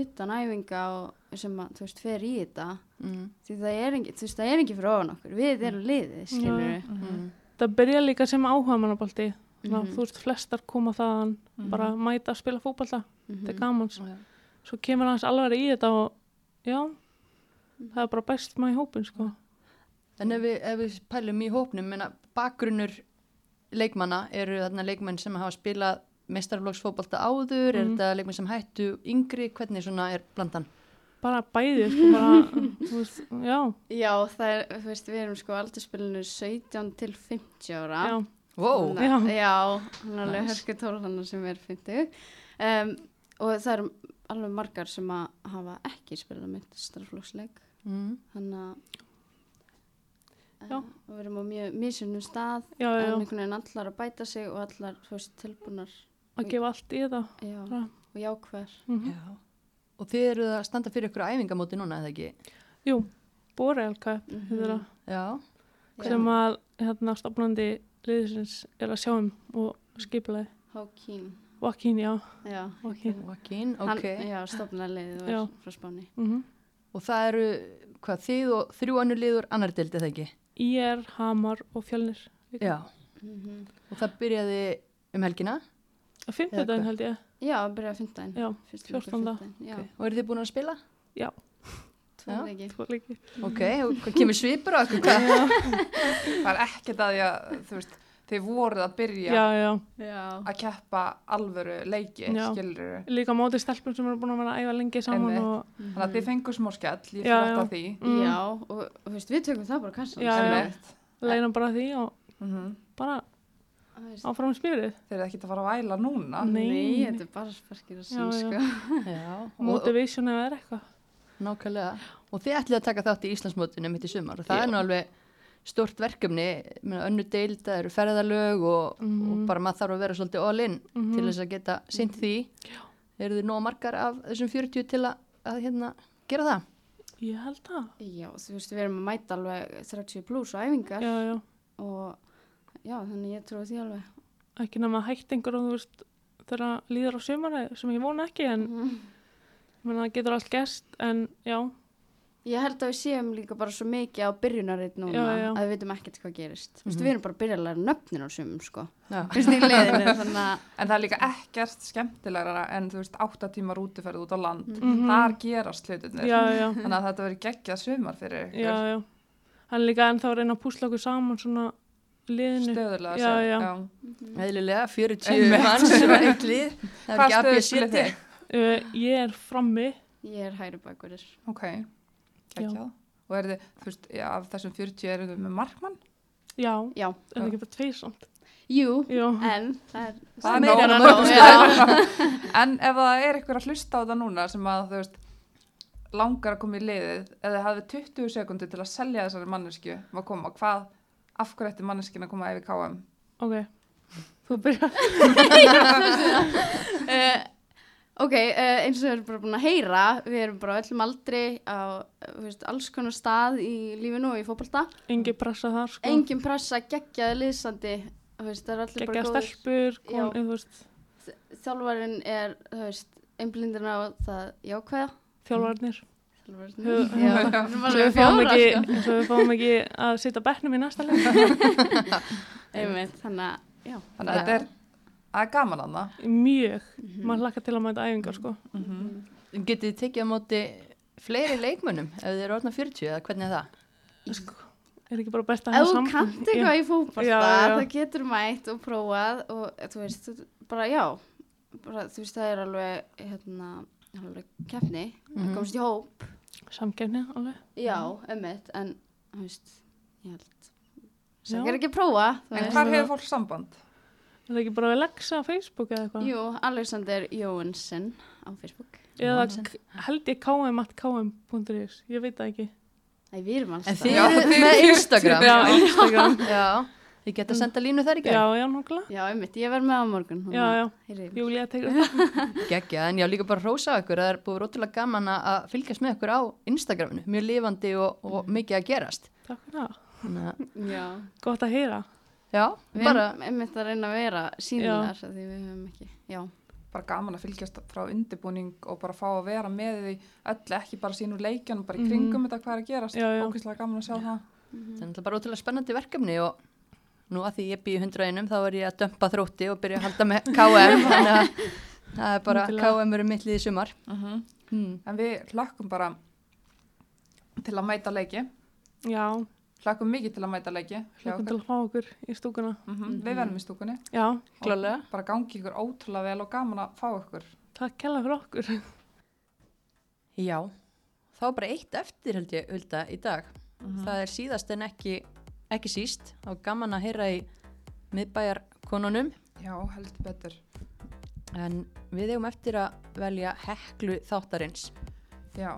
utan æfinga og sem að, þú veist, fer í þetta. Mm. því það er ekki, þú veist, það er ekki fyrir ofan okkur. Við erum liðið, skilur við Mm. það byrja líka sem áhuga mannabalti Mhm. þú veist, flestar koma þaðan bara mæta að spila fótbolta, þetta er gamans Já. svo kemur hans alveg í þetta og já, það er bara best maður í hópin sko. En ef við, ef við pælum í hópnum, menna, bakgrunnur leikmanna eru þarna leikmenn sem hafa spilað mestarflokksfótbolta áður, er Mhm. þetta leikmenn sem hættu yngri, hvernig svona er blandan? bara bæði sko, bara, þú veist, já, Já, það er, þú veist, við erum sko aldurspilinu 17 til 50 ára já, Wow, Þannig Já. Já, hann er alveg Nice. hörsku tólhannar sem er 50 um, og það eru alveg margar sem að hafa ekki spilað mitt starflóksleik mm. þannig að Já. uh, við erum á mjög mísunum stað já, já, en einhvern veginn allar að bæta sig og allar þú veist, tilbúnar að gefa allt í þetta já, Já. og jákvæðar mm Já. Og þið eruð að standa fyrir ykkur æfingamóti núna, eða ekki? jú, Borelka Mhm. mm Já, sem að hérna stofnandi liðsins er að sjá um og skipulega Hákín Joaquín, já, já, Joaquín Joaquín, hann, ok. já stofnarliðið Já. var frá Spáni mm Og það eru, hvað, þið og þrjú annur liður annar dildi, eða ekki? IR, Hamar og Fjölnir. Já. mm Og það byrjaði um helgina? Á fimmtudaginn hvað? held ég já, að byrja að fymta já, 14. já, Okay. Og eru þið búin að spila? Já. tvo leiki Ok, hvað kemur svipur á? Hvað? Það er ekkert að því að, þú veist, þið voruð að byrja já, já, já, að keppa alvöru leiki, Já. skilur líka móti stelpum sem eru búin að vera að æfa lengi saman og Þannig að þið fengur smá skell, ég fyrir að því. mm, já, og og þú veist, við tökum það bara kassan Já, já. Einmitt. leina bara því og Mhm. bara Áfram spyrið Þeir eru ekkert að fara að væla núna. Nei. Nei, þetta er bara sparkir að Já, sín, já. sko. Og, og, motivation eða er eitthvað nákvæmlega. Og þið ætlið að taka þátt í Íslandsmótinu mitt í sumar og það Já. er nú alveg stort verkefni, önnu deild, það eru ferðalög og, Mhm. og bara maður þarf að vera svolítið all in Mhm. til þess að geta sint því. Eru þið nóg margar af þessum 40 til að, að hérna, gera það? ég held það Já, þú veist, við erum að mæta alveg 30 pluss á æfingar já, já, og já, þannig ég trúi því alveg. ekki nema að hægt einhver og þú veist þegar líður á sumari sem ég vona ekki en ég meina, það getur allt gerst en já, Ég held að við séum líka bara svo mikið á byrjunarreit núna Já, já. að við veitum ekkert hvað gerist. Þú veist, Mhm. við erum bara að byrja að læra nöfnin á sumum, sko. Að... En það er líka ekkert skemmtilegra en þú veist, átta tíma rútuferð út á land. Mhm. Þar gerast hlutinir. já, já Þannig að þetta verður geggjað sumar fyrir ykkur. já, já hann er líka ennþá að reyna að púsla okkur saman svona liðinu. Stöðulega Já, já. Eðlilega, 40 Einmitt. manns og eitt lið. Það er ekki stöðu ABCD. spilið þið? Uh, ég er frammi, Ég er hægri bakverðir. Ok, ekki Og er þið, þú veist, já, af þessum 40 eru þið með markmann? já, Já, er það ekki bara tveir samt. jú, Já, en það er, Það er meira nóg. en að já. En ef það er eitthvað að hlusta á það núna sem að þú veist langar að koma í liðið eða hafið 20 sekundir til að selja þessari mannesku að koma, hvað, af hverju ætti manneskinn að koma ef í KM? ok. Þú byrjar. uh, ok, uh, eins og við erum bara búin að heyra, við erum bara öllum aldri á þú veist, alls konar stað í lífinu og í fótbolta. Engi pressa þar, sko. Engin pressa, geggjaði liðsandi, góður. stelpur, Þjálfarinn er, þú veist, einblindin á það jákvæða. þjálfarnir. Svo við fáum ekki, sko. svo við fáum ekki að sitja á bekknum í næsta leik. Einmitt, þannig að, já. Þannig að þetta er, er gaman að það. Mjög. Mhm. Maður hlakka til að mæta æfingar, sko. Getið þið tekið á móti fleiri leikmönnum ef þið eru orðna 40 eða hvernig er það? sko. Er ekki bara best að Ef hafa þú samband? kannt eitthvað í já. það getur mætt og prófað og þú veist, þú, bara já, bara, þú veist, það er alveg, hérna, alveg keppni, Mhm. það komst í hóp, Samkefni, alveg. já, emmitt, en, þú veist, ég held, það er ekki að prófa, En hvar hefur fólk samband? Er það ekki bara að leggsa á Facebook eða eitthvað? Jú, Alexander Jóhansson á Facebook. Eða Jónsson. held ég km.km.is, ég veit það ekki. Nei, við erum alls En þið eru með Instagram. Já, Instagram. Já, þið geta að senda línu þar í já, gegn. já, nákvæmlega. Já, emmitt, ég verð með á morgun. Já, já. já. Júlía tegur það. Gekkja, en já líka bara hrósa ykkur. Það er búið rótulega gaman að- að fylgjast með ykkur á Instagraminu. Mjög lifandi og, og mikið að gerast. Takk fyrir það. Þannig að, Já, Gott að heyra. já, við bara, erum emmitt að reyna að vera sínilegar, því við höfum ekki, já. Bara gaman að fylgjast frá undirbúning og bara fá að vera með því öll, ekki bara sínu leikjan, bara í kringum þetta hvað er að gerast. Já, já. Ókvæslega nú að því ég býð í 101 þá er ég að dömpa þrótti og byrja að halda með KM. Þannig að það er bara. KM eru mitt lið í sumar. Mm Hmm. En við hlökkum bara til að mæta leiki. Já, Hlökkum mikið til að mæta leiki. okkur. til að fá okkur í stúkuna. Mhm, Við verðum í stúkunni. Já, Klálega. Bara gangi ykkur ótrúlega vel og gaman að fá ykkur. takk kella fyrir okkur. Já, þá bara eitt eftir held ég, Hulda, í dag. Mhm. Það er síðast en ekki, ekki síst. Er gaman að heyra í miðbæjarkonunum. Já, heldur betur. En við eigum eftir að velja heklu þáttarins. Já.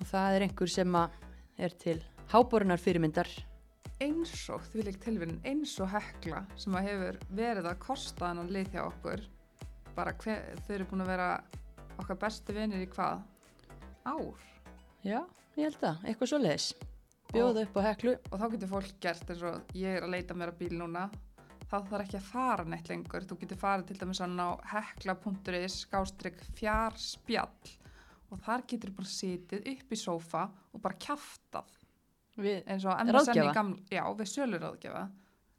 Og það er einhver sem að er til háborunar fyrirmyndar. Eins og, því lík tilvíðin, eins og hekla sem að hefur verið að kosta hann lið hjá okkur. Bara hver, þau eru búin að vera okkar bestu vinir í hvað? Ár. Já, ég held það. Eitthvað svo leiðis. Bjóða upp á heklu. Og þá getur fólk gert eins og ég er að leita mér að bíl núna. Þá þarf ekki að fara neitt lengur. Þú getur farið til dæmis ná hekla.is skástrygg fjárspjall og þar getur bara sitið upp í sófa og bara kjaftað Við, eins og Ráðgjafa? já, við.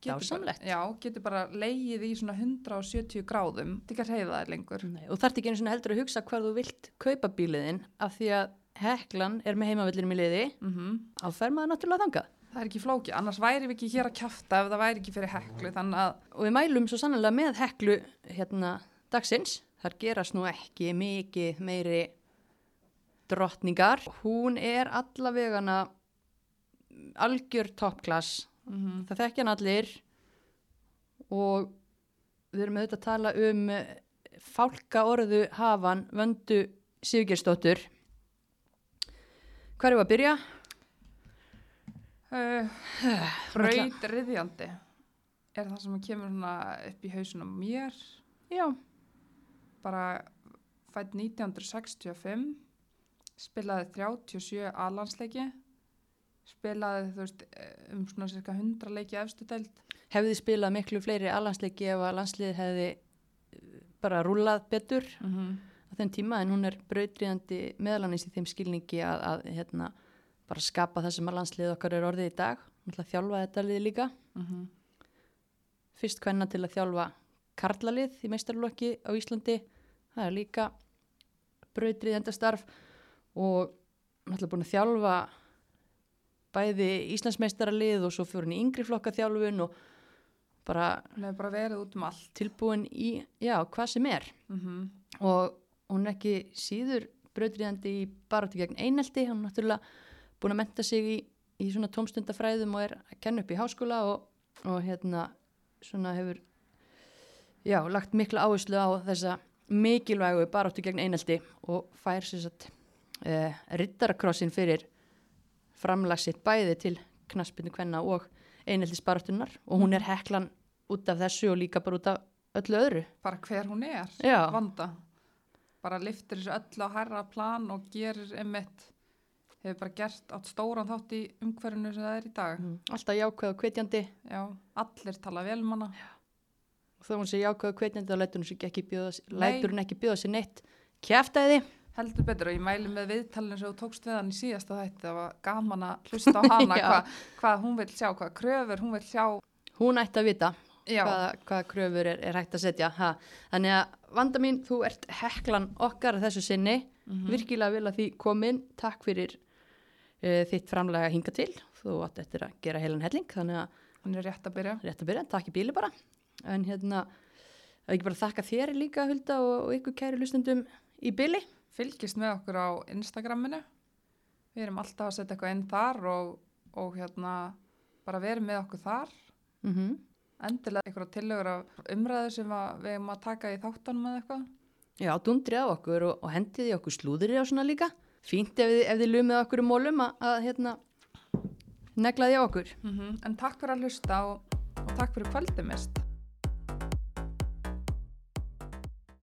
Getur Dásamlegt. bara- Já, getur bara leið í svona 170 gráðum, þetta ekki að reyða þær lengur. nei, og þarf ekki einu svona heldur að hugsa hvað þú vilt kaupa bíliðin af því að heklan er með heimavillinu í liði. Mm Þá fer maður náttúrulega þangað. Það er ekki flóki, annars væri við ekki hér að kjafta ef það væri ekki fyrir heklu, að Og við mælum svo sannlega með heklu hérna dagsins. Þar gerast nú ekki mikið meiri drottningar. Hún er allavegana algjör toppklass. mm Það þekkja hann allir og við erum auðvitað að tala um eh, fálka orðu hafan vöndu Sigurgersdóttur. Hvað er við að byrja? uh, braut riðjandi. Er það sem kemur upp í hausunum mér, Já, bara fætt 1965, spilaði 37 alansleiki, spilaði þú veist um svona cirka 100 leiki efstu deild, hefði spilað miklu fleiri alhansleiki ef að landslið hefði eh, bara rúlað betur? Mm -hmm. Á þeim tíma en hún er brautriðandi meðalanis í þeim skilningi að, að hérna, bara skapa það sem að landslið okkar er orðið í dag. Þjálfa þetta lið líka. Mhm. Fyrst hvenna til að þjálfa karlalið í meistarlokki á Íslandi. Það er líka brautriðandi starf og hún ætla búin að þjálfa bæði Íslandsmeistaralið og svo fyrir í yngri flokka þjálfun og bara bara um allt. tilbúin í, já, hvað sem er Mm og hún er ekki síður brautriðandi í barátti gegn einelti, hann er náttúrulega búin að menta sig í, í svona tómstundafræðum og er að kenna upp í háskóla og, og hérna svona hefur já, lagt mikla áherslu á þessa mikilvægu baráttu gegn einelti og fær sér satt eh, rittarakrossin fyrir framlagsitt bæði til knaspinu kvenna og eineltisbaráttunar og hún er heklan út af þessu og líka bara út af öllu öðru Bara hver hún er. Já. Vanda. Bara liftir þessu öllu á herra plan og gerir einmitt, hefur bara gert átt stóran þátt í umhverfinu sem það er í dag. Mm. alltaf jákvæð og hvetjandi Já, allir tala vel um hana. og þá hún sé jákvæð og hvetjandi þá lætur hún, ekki bjóða, sér neitt kjæftæði Heldur betur og ég mæli með viðtalinu sem þú tókst við hann í síðasta þætti. Það var gaman að hlusta á hana, hvað hva hún vil sjá, hvað kröfur hún vil sjá. hún ætti að vita Já, hvaða, hvaða kröfur er, er hægt að setja ha. þannig að vanda mín, þú ert heklan okkar að þessu sinni Mhm. virkilega vil að því komin takk fyrir uh, þitt framlega hinga til þú átt eftir að gera heilan helling þannig að hún er rétt að byrja. rétt að byrja, takk í bíli bara en hérna, ekki bara þakka þér líka Hulda og, og ykkur kæri hlustendum í bíli Fylgist með okkur á Instagraminu. Við erum alltaf að setja eitthvað inn þar og, og hérna bara verið með okkur þar. mm Endilega eitthvað tillögur af umræðu sem við erum að taka í þáttanum eða eitthvað. Já, dundrið á okkur og, og hendiði okkur slúðri og svona líka. Fínt ef, þið- ef þið lumið okkur um mólum að, að hérna, neglaði á okkur. En takk fyrir að hlusta og, og takk fyrir kvöldið mist.